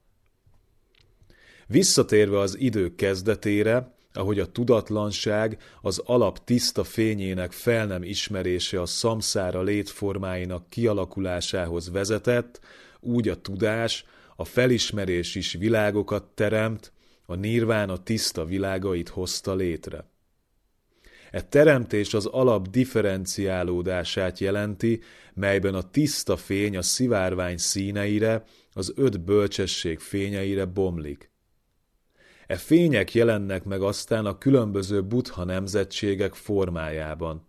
Visszatérve az idők kezdetére, ahogy a tudatlanság az alap tiszta fényének fel nem ismerése a szamszára létformáinak kialakulásához vezetett, úgy a tudás, a felismerés is világokat teremt, a nirván a tiszta világait hozta létre. E teremtés az alap differenciálódását jelenti, melyben a tiszta fény a szivárvány színeire, az öt bölcsesség fényeire bomlik. E fények jelennek meg aztán a különböző buddha nemzetségek formájában.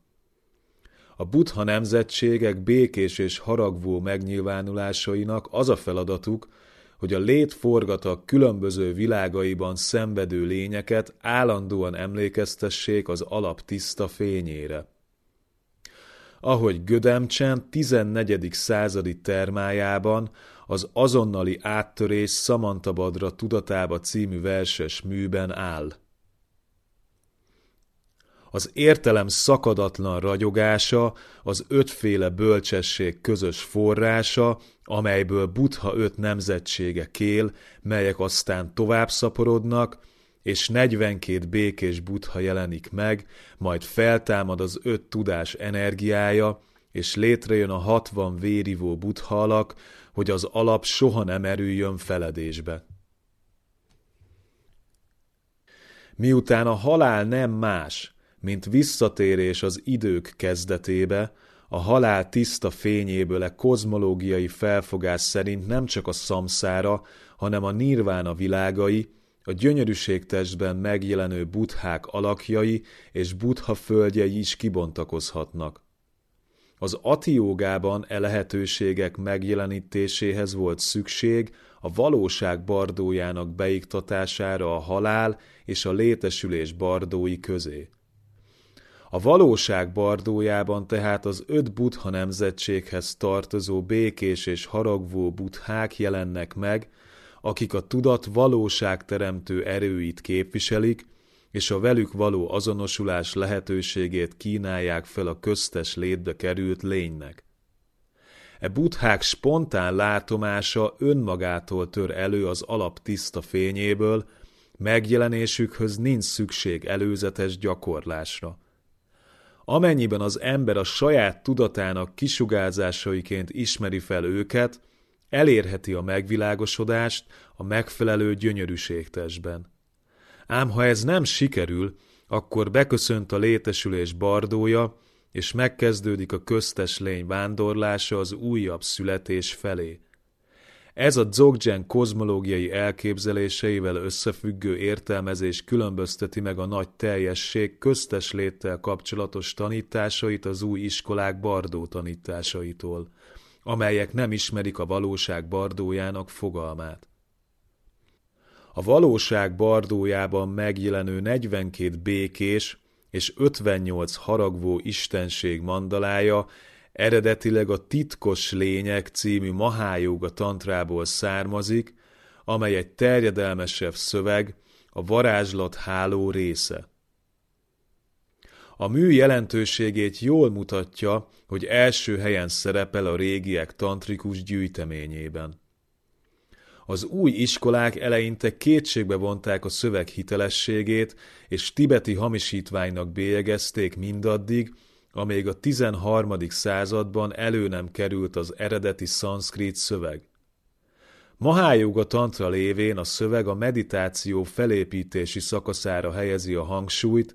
A buddha nemzetségek békés és haragvó megnyilvánulásainak az a feladatuk, hogy a létforgatak különböző világaiban szenvedő lényeket állandóan emlékeztessék az alap tiszta fényére. Ahogy Gödemcsen 14. századi termájában az azonnali áttörés Szamantabadra tudatába című verses műben áll. Az értelem szakadatlan ragyogása, az ötféle bölcsesség közös forrása, amelyből Buddha öt nemzetsége kél, melyek aztán tovább szaporodnak, és 42 békés Buddha jelenik meg, majd feltámad az öt tudás energiája, és létrejön a hatvan vérivó Buddha alak, hogy az alap soha nem erüljön feledésbe. Miután a halál nem más, mint visszatérés az idők kezdetébe, a halál tiszta fényéből e kozmológiai felfogás szerint nem csak a szamszára, hanem a nirvána világai, a gyönyörűségtestben megjelenő buthák alakjai és butha földjei is kibontakozhatnak. Az atiógában e lehetőségek megjelenítéséhez volt szükség a valóság bardójának beiktatására a halál és a létesülés bardói közé. A valóság bardójában tehát az öt buddha nemzetséghez tartozó békés és haragvó buddhák jelennek meg, akik a tudat valóságteremtő erőit képviselik, és a velük való azonosulás lehetőségét kínálják fel a köztes létbe került lénynek. E buddhák spontán látomása önmagától tör elő az alap tiszta fényéből, megjelenésükhöz nincs szükség előzetes gyakorlásra. Amennyiben az ember a saját tudatának kisugázásaiként ismeri fel őket, elérheti a megvilágosodást a megfelelő gyönyörűségtestben. Ám ha ez nem sikerül, akkor beköszönt a létesülés bardója, és megkezdődik a köztes lény vándorlása az újabb születés felé. Ez a Dzogchen kozmológiai elképzeléseivel összefüggő értelmezés különbözteti meg a nagy teljesség köztes léttel kapcsolatos tanításait az új iskolák bardó tanításaitól, amelyek nem ismerik a valóság bardójának fogalmát. A valóság bardójában megjelenő 42 békés és 58 haragvó istenség mandalája eredetileg a Titkos Lények című Mahájóga tantrából származik, amely egy terjedelmesebb szöveg, a varázslat háló része. A mű jelentőségét jól mutatja, hogy első helyen szerepel a régiek tantrikus gyűjteményében. Az új iskolák eleinte kétségbe vonták a szöveg hitelességét, és tibeti hamisítványnak bélyegezték mindaddig, amíg a 13. században elő nem került az eredeti szanszkrit szöveg. Mahájoga tantra lévén a szöveg a meditáció felépítési szakaszára helyezi a hangsúlyt,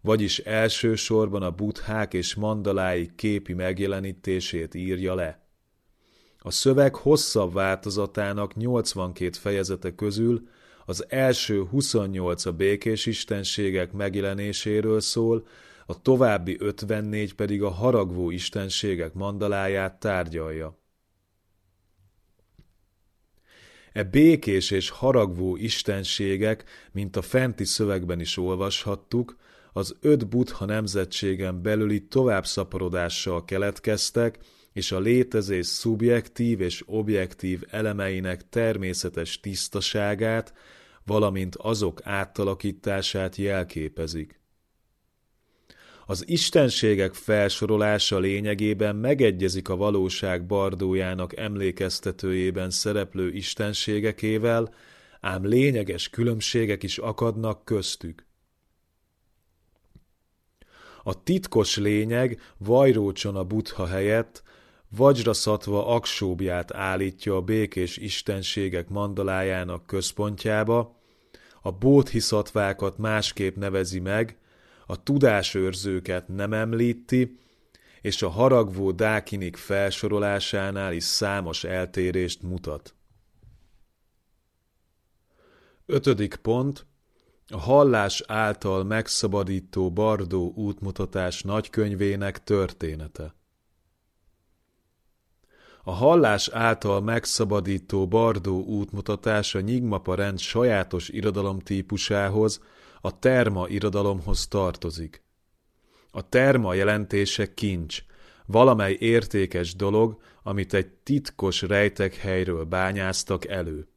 vagyis elsősorban a buddhák és mandalái képi megjelenítését írja le. A szöveg hosszabb változatának 82 fejezete közül az első 28 a békés istenségek megjelenéséről szól, a további 54 pedig a haragvó istenségek mandaláját tárgyalja. E békés és haragvó istenségek, mint a fenti szövegben is olvashattuk, az öt buddha nemzetségen belüli továbbszaporodással keletkeztek, és a létezés szubjektív és objektív elemeinek természetes tisztaságát, valamint azok átalakítását jelképezik. Az istenségek felsorolása lényegében megegyezik a valóság bardójának emlékeztetőjében szereplő istenségekével, ám lényeges különbségek is akadnak köztük. A titkos lényeg Vajrócson a buddha helyett Vajraszatva aksóbját állítja a békés istenségek mandalájának központjába, a bódhiszatvákat másképp nevezi meg, a tudásőrzőket nem említi, és a haragvó dákinik felsorolásánál is számos eltérést mutat. Ötödik pont. A hallás által megszabadító Bardó útmutatás nagykönyvének története. A hallás által megszabadító Bardó útmutatás a Nyigmapa rend sajátos irodalomtípusához, a terma irodalomhoz tartozik. A terma jelentése kincs, valamely értékes dolog, amit egy titkos rejtekhelyről bányáztak elő.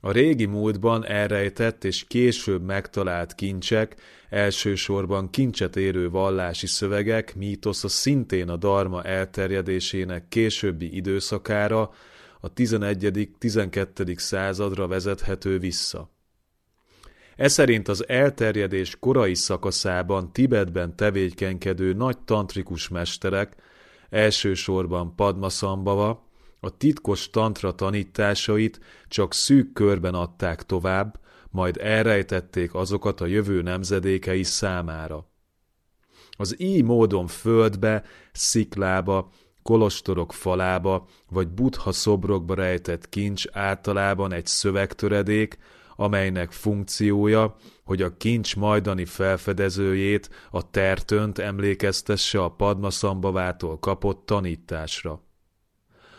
A régi múltban elrejtett és később megtalált kincsek, elsősorban kincset érő vallási szövegek mítosza szintén a darma elterjedésének későbbi időszakára, a 11.-12. századra vezethető vissza. E szerint az elterjedés korai szakaszában Tibetben tevékenykedő nagy tantrikus mesterek, elsősorban Padmasambhava, a titkos tantra tanításait csak szűk körben adták tovább, majd elrejtették azokat a jövő nemzedékei számára. Az így módon földbe, sziklába, kolostorok falába vagy buddha szobrokba rejtett kincs általában egy szövegtöredék, amelynek funkciója, hogy a kincs majdani felfedezőjét, a tertönt emlékeztesse a Padmasambavától kapott tanításra.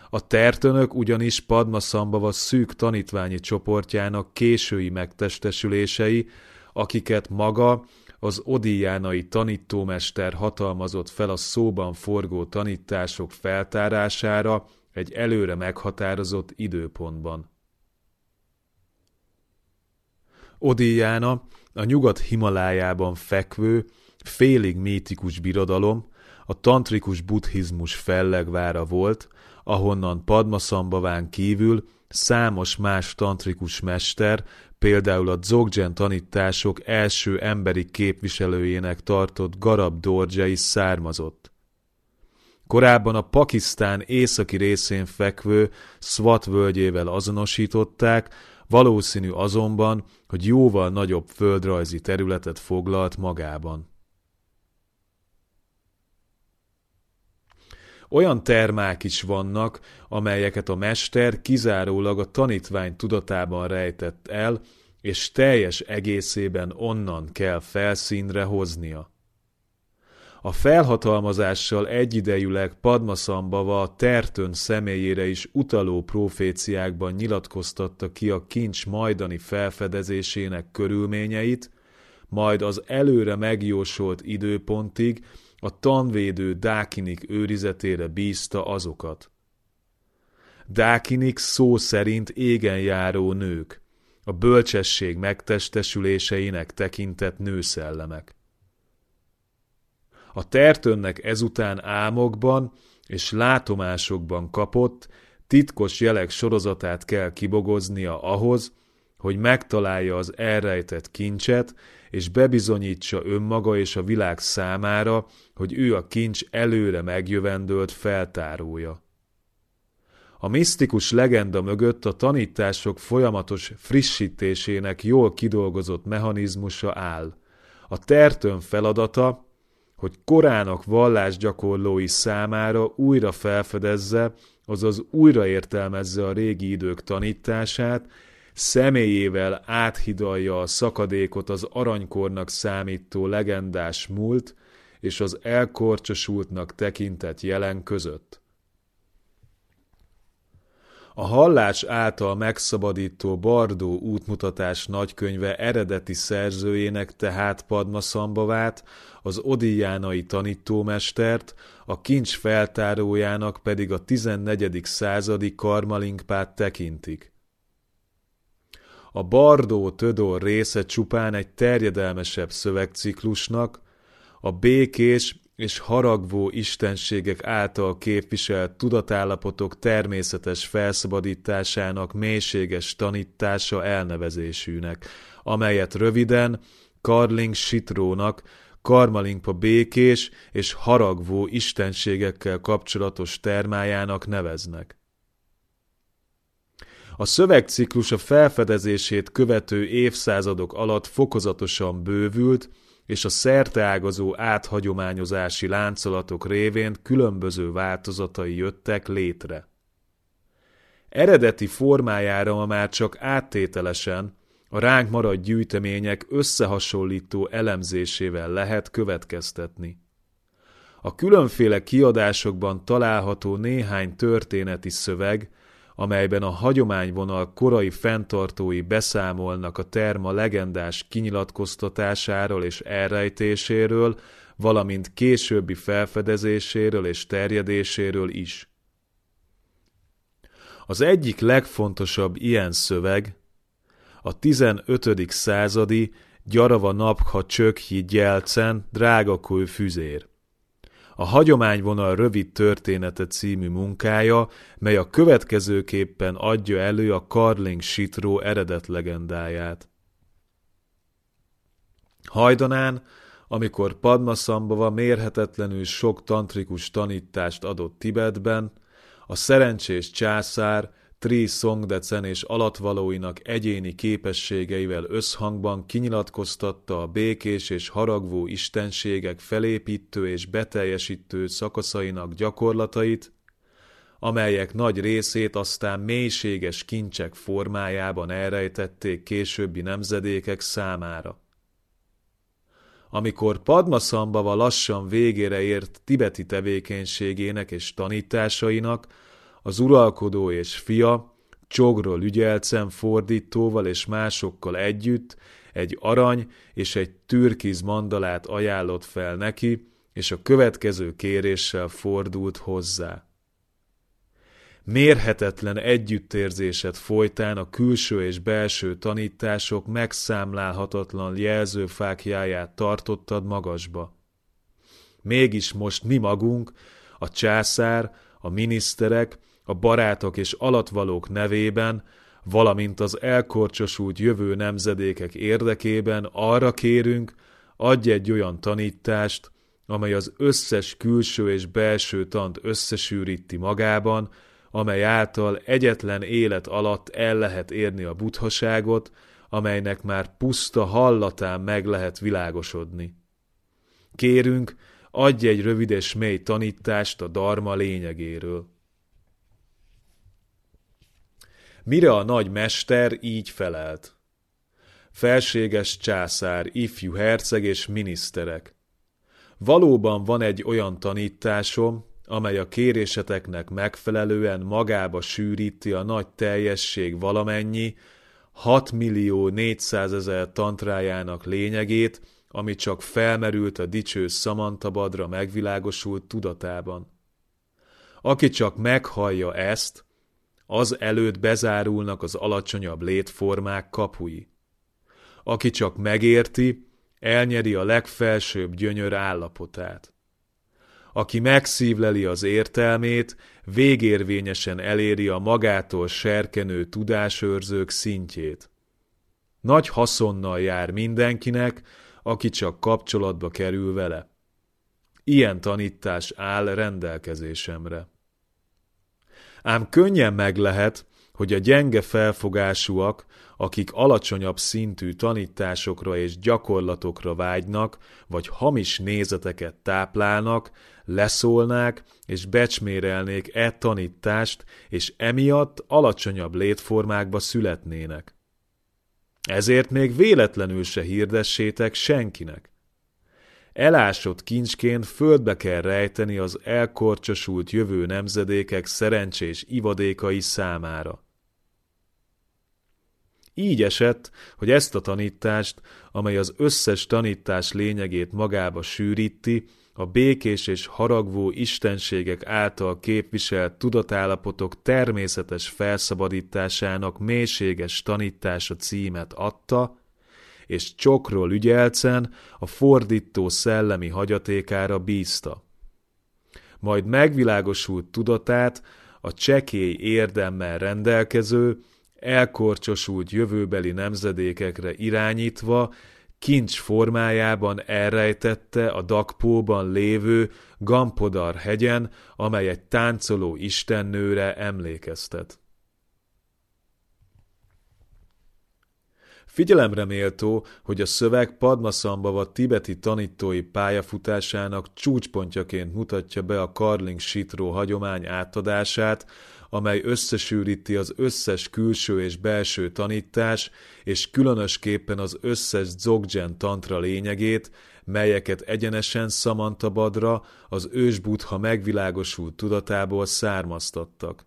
A tertönök ugyanis Padmasambava szűk tanítványi csoportjának késői megtestesülései, akiket maga az odiánai tanítómester hatalmazott fel a szóban forgó tanítások feltárására egy előre meghatározott időpontban. Odiána a nyugat Himalájában fekvő, félig mítikus birodalom, a tantrikus buddhizmus fellegvára volt, ahonnan Padmasambaván kívül számos más tantrikus mester, például a Dzogchen tanítások első emberi képviselőjének tartott Garab Dorje is származott. Korábban a Pakisztán északi részén fekvő Swat völgyével azonosították, valószínű azonban, hogy jóval nagyobb földrajzi területet foglalt magában. Olyan termák is vannak, amelyeket a mester kizárólag a tanítvány tudatában rejtett el, és teljes egészében onnan kell felszínre hoznia. A felhatalmazással egyidejűleg Padmasambava Tertön személyére is utaló proféciákban nyilatkoztatta ki a kincs majdani felfedezésének körülményeit, majd az előre megjósolt időpontig a tanvédő Dákinik őrizetére bízta azokat. Dákinik szó szerint égen járó nők, a bölcsesség megtestesüléseinek tekintett nőszellemek. A tertönnek ezután álmokban és látomásokban kapott, titkos jelek sorozatát kell kibogoznia ahhoz, hogy megtalálja az elrejtett kincset, és bebizonyítsa önmaga és a világ számára, hogy ő a kincs előre megjövendőlt feltárója. A misztikus legenda mögött a tanítások folyamatos frissítésének jól kidolgozott mechanizmusa áll. A tertön feladata, hogy korának vallásgyakorlói számára újra felfedezze, azaz újraértelmezze a régi idők tanítását, személyével áthidalja a szakadékot az aranykornak számító legendás múlt és az elkorcsosultnak tekintett jelen között. A hallás által megszabadító Bardó útmutatás nagykönyve eredeti szerzőjének tehát Padmasambavát, az odijánai tanítómestert, a kincs feltárójának pedig a 14. századi Karmalinkpát tekintik. A Bardó Tödor része csupán egy terjedelmesebb szövegciklusnak, a békés és haragvó istenségek által képviselt tudatállapotok természetes felszabadításának mélységes tanítása elnevezésűnek, amelyet röviden Karling Sitrónak, Karmalinkpa békés és haragvó istenségekkel kapcsolatos termájának neveznek. A szövegciklus a felfedezését követő évszázadok alatt fokozatosan bővült, és a szerteágazó áthagyományozási láncolatok révén különböző változatai jöttek létre. Eredeti formájára ma már csak áttételesen, a ránk maradt gyűjtemények összehasonlító elemzésével lehet következtetni. A különféle kiadásokban található néhány történeti szöveg, amelyben a hagyományvonal korai fenntartói beszámolnak a terma legendás kinyilatkoztatásáról és elrejtéséről, valamint későbbi felfedezéséről és terjedéséről is. Az egyik legfontosabb ilyen szöveg a 15. századi Gyarava Napha Csökhi Gyelcen Drágakő füzér. A hagyományvonal rövid története című munkája, mely a következőképpen adja elő a Karling Sitró eredet legendáját. Hajdanán, amikor Padmasambhava mérhetetlenül sok tantrikus tanítást adott Tibetben, a szerencsés császár Tri Songdecen és alatvalóinak egyéni képességeivel összhangban kinyilatkoztatta a békés és haragvó istenségek felépítő és beteljesítő szakaszainak gyakorlatait, amelyek nagy részét aztán mélységes kincsek formájában elrejtették későbbi nemzedékek számára. Amikor Padmasambhava lassan végére ért tibeti tevékenységének és tanításainak, az uralkodó és fia, Csogról ügyelcem fordítóval és másokkal együtt egy arany és egy türkiz mandalát ajánlott fel neki, és a következő kéréssel fordult hozzá. Mérhetetlen együttérzéset folytán a külső és belső tanítások megszámlálhatatlan jelzőfákjáját tartottad magasba. Mégis most mi magunk, a császár, a miniszterek, a barátok és alatvalók nevében, valamint az elkorcsosult jövő nemzedékek érdekében arra kérünk, adj egy olyan tanítást, amely az összes külső és belső tant összesűríti magában, amely által egyetlen élet alatt el lehet érni a buthaságot, amelynek már puszta hallatán meg lehet világosodni. Kérünk, adj egy rövid és mély tanítást a darma lényegéről. Mire a nagy mester így felelt. Felséges császár, ifjú herceg és miniszterek. Valóban van egy olyan tanításom, amely a kéréseteknek megfelelően magába sűríti a nagy teljesség valamennyi, 6 millió 400 ezer tantrájának lényegét, ami csak felmerült a dicső Samantabadra megvilágosult tudatában. Aki csak meghallja ezt, az előtt bezárulnak az alacsonyabb létformák kapui. Aki csak megérti, elnyeri a legfelsőbb gyönyör állapotát. Aki megszívleli az értelmét, végérvényesen eléri a magától serkenő tudásőrzők szintjét. Nagy haszonnal jár mindenkinek, aki csak kapcsolatba kerül vele. Ilyen tanítás áll rendelkezésemre. Ám könnyen meg lehet, hogy a gyenge felfogásúak, akik alacsonyabb szintű tanításokra és gyakorlatokra vágynak, vagy hamis nézeteket táplálnak, leszólnák és becsmérelnék e tanítást, és emiatt alacsonyabb létformákba születnének. Ezért még véletlenül se hirdessétek senkinek. Elásott kincsként földbe kell rejteni az elkorcsosult jövő nemzedékek szerencsés ivadékai számára. Így esett, hogy ezt a tanítást, amely az összes tanítás lényegét magába sűríti, a békés és haragvó istenségek által képviselt tudatállapotok természetes felszabadításának mélységes tanítása címet adta, és csokról ügyelcen a fordító szellemi hagyatékára bízta. Majd megvilágosult tudatát a csekély érdemmel rendelkező, elkorcsosult jövőbeli nemzedékekre irányítva, kincs formájában elrejtette a Dakpóban lévő Gampodar hegyen, amely egy táncoló istennőre emlékeztet. Figyelemre méltó, hogy a szöveg Padmasambhava tibeti tanítói pályafutásának csúcspontjaként mutatja be a Karling Sitró hagyomány átadását, amely összesűríti az összes külső és belső tanítás, és különösképpen az összes Dzogchen tantra lényegét, melyeket egyenesen Samantabadra, az ős buddha megvilágosult tudatából származtattak.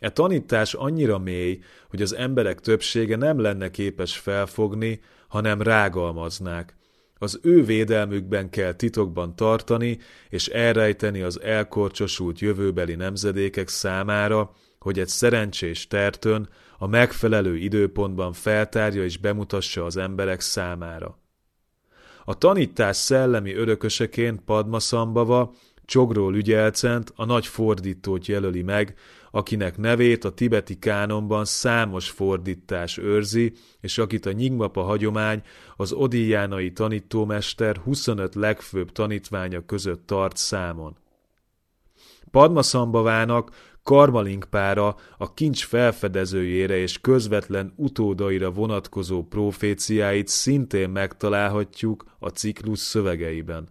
E tanítás annyira mély, hogy az emberek többsége nem lenne képes felfogni, hanem rágalmaznák. Az ő védelmükben kell titokban tartani, és elrejteni az elkorcsosult jövőbeli nemzedékek számára, hogy egy szerencsés tertön a megfelelő időpontban feltárja és bemutassa az emberek számára. A tanítás szellemi örököseként Padmasambava Csogról ügyelcent a nagy fordítót jelöli meg, akinek nevét a tibeti kánonban számos fordítás őrzi, és akit a Nyingmapa hagyomány az odíjánai tanítómester 25 legfőbb tanítványa között tart számon. Padmasambhavának Karmalinkpára a kincs felfedezőjére és közvetlen utódaira vonatkozó proféciáit szintén megtalálhatjuk a ciklus szövegeiben.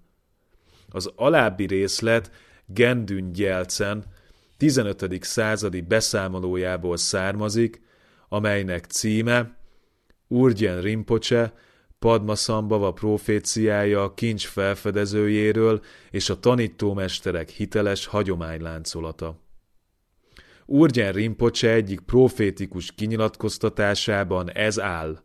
Az alábbi részlet Gendün Gyelcen 15. századi beszámolójából származik, amelynek címe Urgyen Rinpoche, Padmasambhava proféciája a kincs felfedezőjéről és a tanítómesterek hiteles hagyományláncolata. Urgyen Rinpoche egyik profétikus kinyilatkoztatásában ez áll.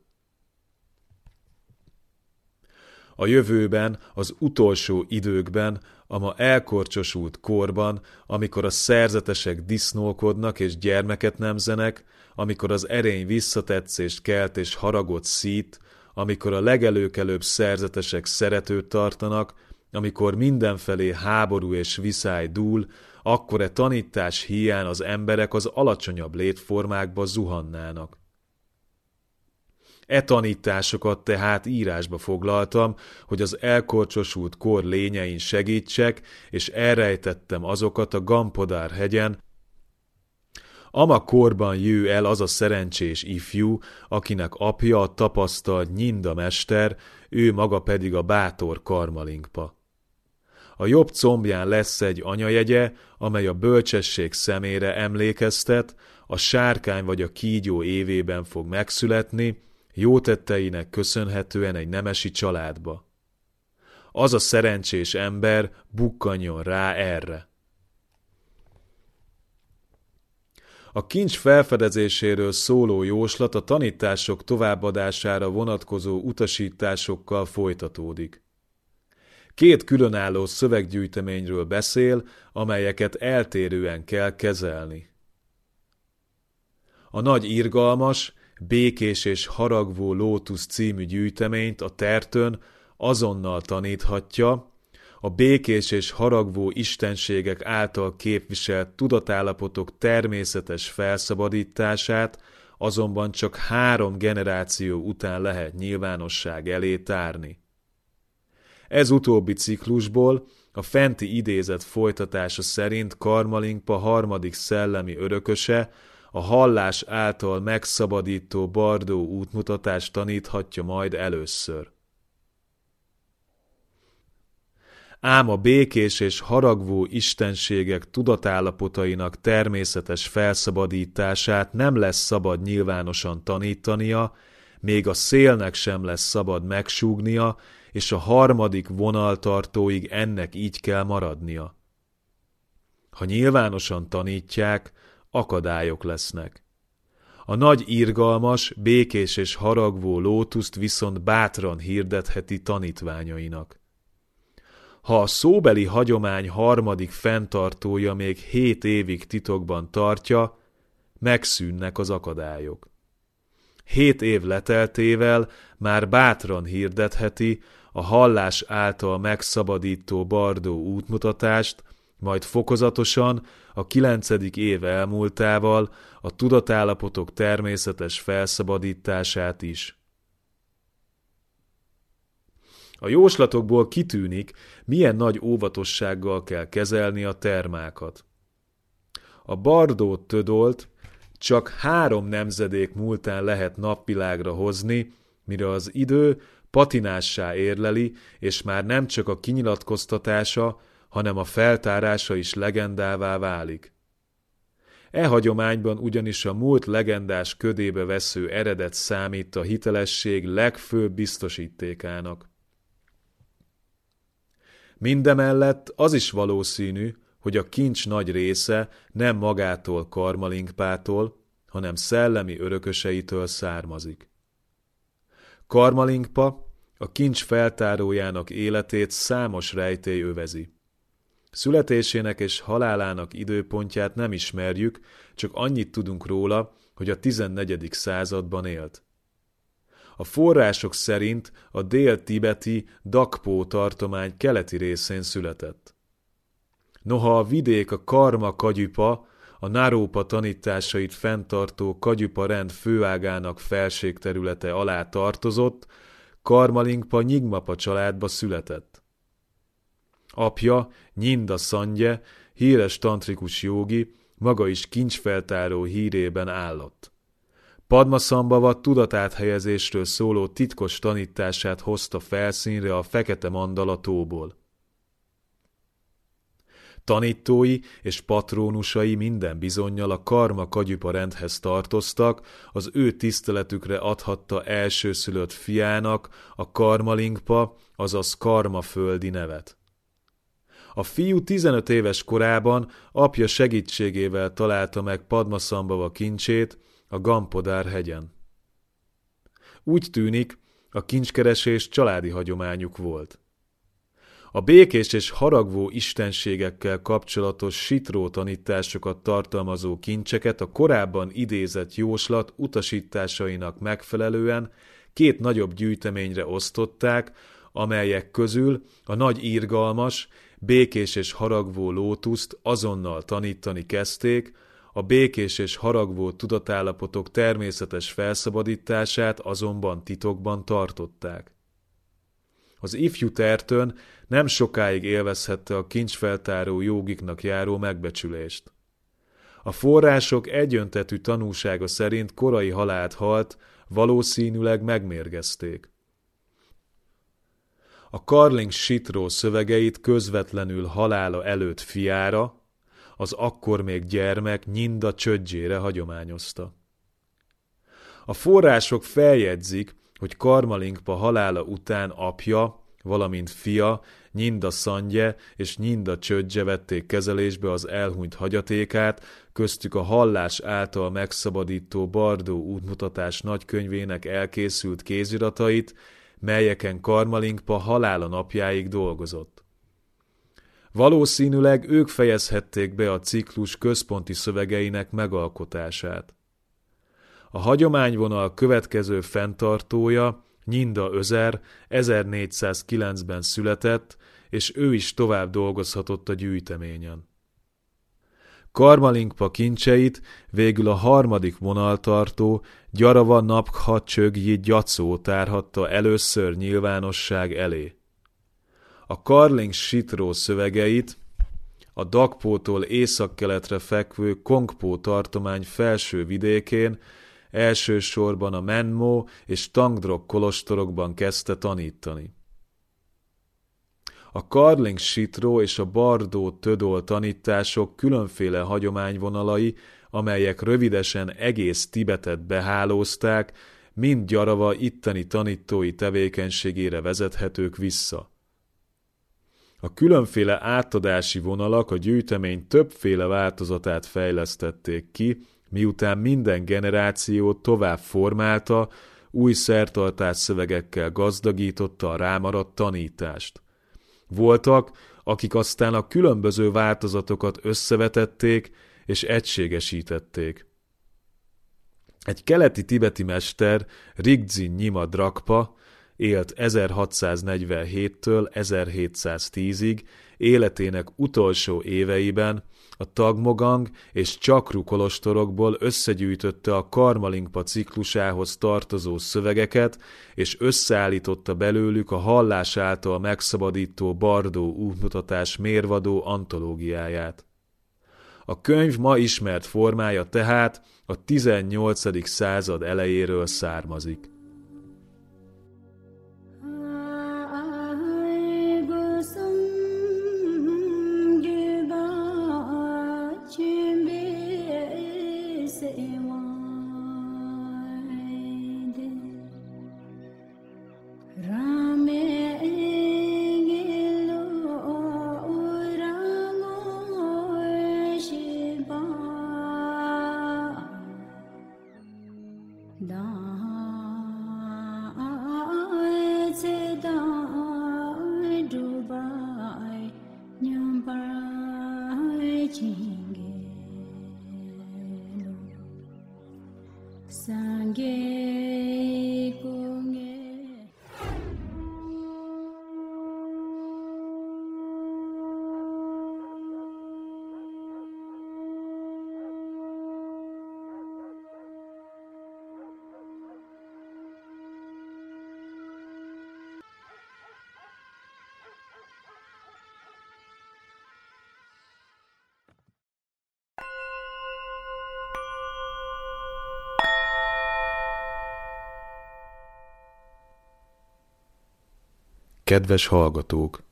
A jövőben, az utolsó időkben a ma elkorcsosult korban, amikor a szerzetesek disznókodnak és gyermeket nemzenek, amikor az erény visszatetszést kelt és haragot szít, amikor a legelőkelőbb szerzetesek szeretőt tartanak, amikor mindenfelé háború és viszály dúl, akkor e tanítás hiány az emberek az alacsonyabb létformákba zuhannának. E tanításokat tehát írásba foglaltam, hogy az elkorcsosult kor lényein segítsek, és elrejtettem azokat a Gampodár hegyen, Ama korban jő el az a szerencsés ifjú, akinek apja a tapasztalt nyinda mester, ő maga pedig a bátor karmalinkpa. A jobb combján lesz egy anyajegye, amely a bölcsesség szemére emlékeztet, a sárkány vagy a kígyó évében fog megszületni, jó tetteinek köszönhetően egy nemesi családba. Az a szerencsés ember bukkanjon rá erre. A kincs felfedezéséről szóló jóslat a tanítások továbbadására vonatkozó utasításokkal folytatódik. Két különálló szöveggyűjteményről beszél, amelyeket eltérően kell kezelni. A nagy irgalmas békés és haragvó lótusz című gyűjteményt a tertön azonnal taníthatja, a békés és haragvó istenségek által képviselt tudatállapotok természetes felszabadítását azonban csak három generáció után lehet nyilvánosság elé tárni. Ez utóbbi ciklusból a fenti idézet folytatása szerint Karmalinkpa harmadik szellemi örököse a hallás által megszabadító bardó útmutatást taníthatja majd először. Ám a békés és haragvó istenségek tudatállapotainak természetes felszabadítását nem lesz szabad nyilvánosan tanítania, még a szélnek sem lesz szabad megsúgnia, és a harmadik vonaltartóig ennek így kell maradnia. Ha nyilvánosan tanítják, akadályok lesznek. A nagy irgalmas, békés és haragvó lótuszt viszont bátran hirdetheti tanítványainak. Ha a szóbeli hagyomány harmadik fenntartója még hét évig titokban tartja, megszűnnek az akadályok. Hét év leteltével már bátran hirdetheti a hallás által megszabadító bardó útmutatást, majd fokozatosan a kilencedik év elmúltával a tudatállapotok természetes felszabadítását is. A jóslatokból kitűnik, milyen nagy óvatossággal kell kezelni a termákat. A Bardó Tödolt csak három nemzedék múltán lehet napvilágra hozni, mire az idő patinássá érleli, és már nem csak a kinyilatkoztatása, hanem a feltárása is legendává válik. E hagyományban ugyanis a múlt legendás ködébe vesző eredet számít a hitelesség legfőbb biztosítékának. Mindemellett az is valószínű, hogy a kincs nagy része nem magától Karmalinkpától, hanem szellemi örököseitől származik. Karmalinkpa a kincs feltárójának életét számos rejtély övezi. Születésének és halálának időpontját nem ismerjük, csak annyit tudunk róla, hogy a 14. században élt. A források szerint a dél-tibeti Dakpó tartomány keleti részén született. Noha a vidék a Karma Kagyupa, a Narópa tanításait fenntartó Kagyupa rend főágának felségterülete alá tartozott, Karmalingpa Nyigmapa családba született. Apja, Nyinda Szandje, híres tantrikus jogi, maga is kincsfeltáró hírében állott. Padmasambhava tudatáthelyezésről szóló titkos tanítását hozta felszínre a fekete mandala. Tanítói és patrónusai minden bizonyal a karma kagyupa rendhez tartoztak, az ő tiszteletükre adhatta elsőszülött fiának a karmalingpa, azaz karmaföldi nevet. A fiú 15 éves korában apja segítségével találta meg Padmasambhava kincsét a Gampodár hegyen. Úgy tűnik, a kincskeresés családi hagyományuk volt. A békés és haragvó istenségekkel kapcsolatos sitró tanításokat tartalmazó kincseket a korábban idézett jóslat utasításainak megfelelően két nagyobb gyűjteményre osztották, amelyek közül a nagy írgalmas, békés és haragvó lótuszt azonnal tanítani kezdték, a békés és haragvó tudatállapotok természetes felszabadítását azonban titokban tartották. Az ifjú tertön nem sokáig élvezhette a kincsfeltáró jogiknak járó megbecsülést. A források egyöntetű tanúsága szerint korai halált halt, valószínűleg megmérgezték. A Karling Sitró szövegeit közvetlenül halála előtt fiára, az akkor még gyermek Nyinda csödzsére hagyományozta. A források feljegyzik, hogy Karmalinkpa halála után apja, valamint fia, Nyinda Szandje és Nyinda Csödzse vették kezelésbe az elhunyt hagyatékát, köztük a hallás által megszabadító Bardó útmutatás nagykönyvének elkészült kéziratait, melyeken Karmalinkpa halála napjáig dolgozott. Valószínűleg ők fejezhették be a ciklus központi szövegeinek megalkotását. A hagyományvonal következő fenntartója Nyinda Özer 1409-ben született, és ő is tovább dolgozhatott a gyűjteményen. Karmalinkpa kincseit végül a harmadik vonaltartó Gyarava Napkha Csögyi Gyacó tárhatta először nyilvánosság elé. A Karling Sitró szövegeit a Dakpótól északkeletre fekvő Kongpó tartomány felső vidékén elsősorban a Menmo és Tangdrok kolostorokban kezdte tanítani. A Karling Sitró és a Bardó Tödol tanítások különféle hagyományvonalai, amelyek rövidesen egész Tibetet behálózták, mind gyarava itteni tanítói tevékenységére vezethetők vissza. A különféle átadási vonalak a gyűjtemény többféle változatát fejlesztették ki, miután minden generáció tovább formálta, új szertartás szövegekkel gazdagította a rámaradt tanítást. Voltak, akik aztán a különböző változatokat összevetették és egységesítették. Egy keleti tibeti mester, Rigzi Nyima Drakpa élt 1647-től 1710-ig, életének utolsó éveiben a Tagmogang és Csakru kolostorokból összegyűjtötte a Karmalinkpa ciklusához tartozó szövegeket, és összeállította belőlük a hallás által megszabadító Bardó útmutatás mérvadó antológiáját. A könyv ma ismert formája tehát a 18. század elejéről származik. Kedves hallgatók!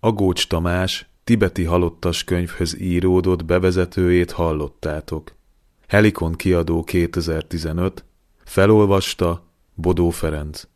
Agócs Tamás tibeti halottas könyvhöz íródott bevezetőjét hallottátok. Helikon kiadó 2015, felolvasta Bodó Ferenc.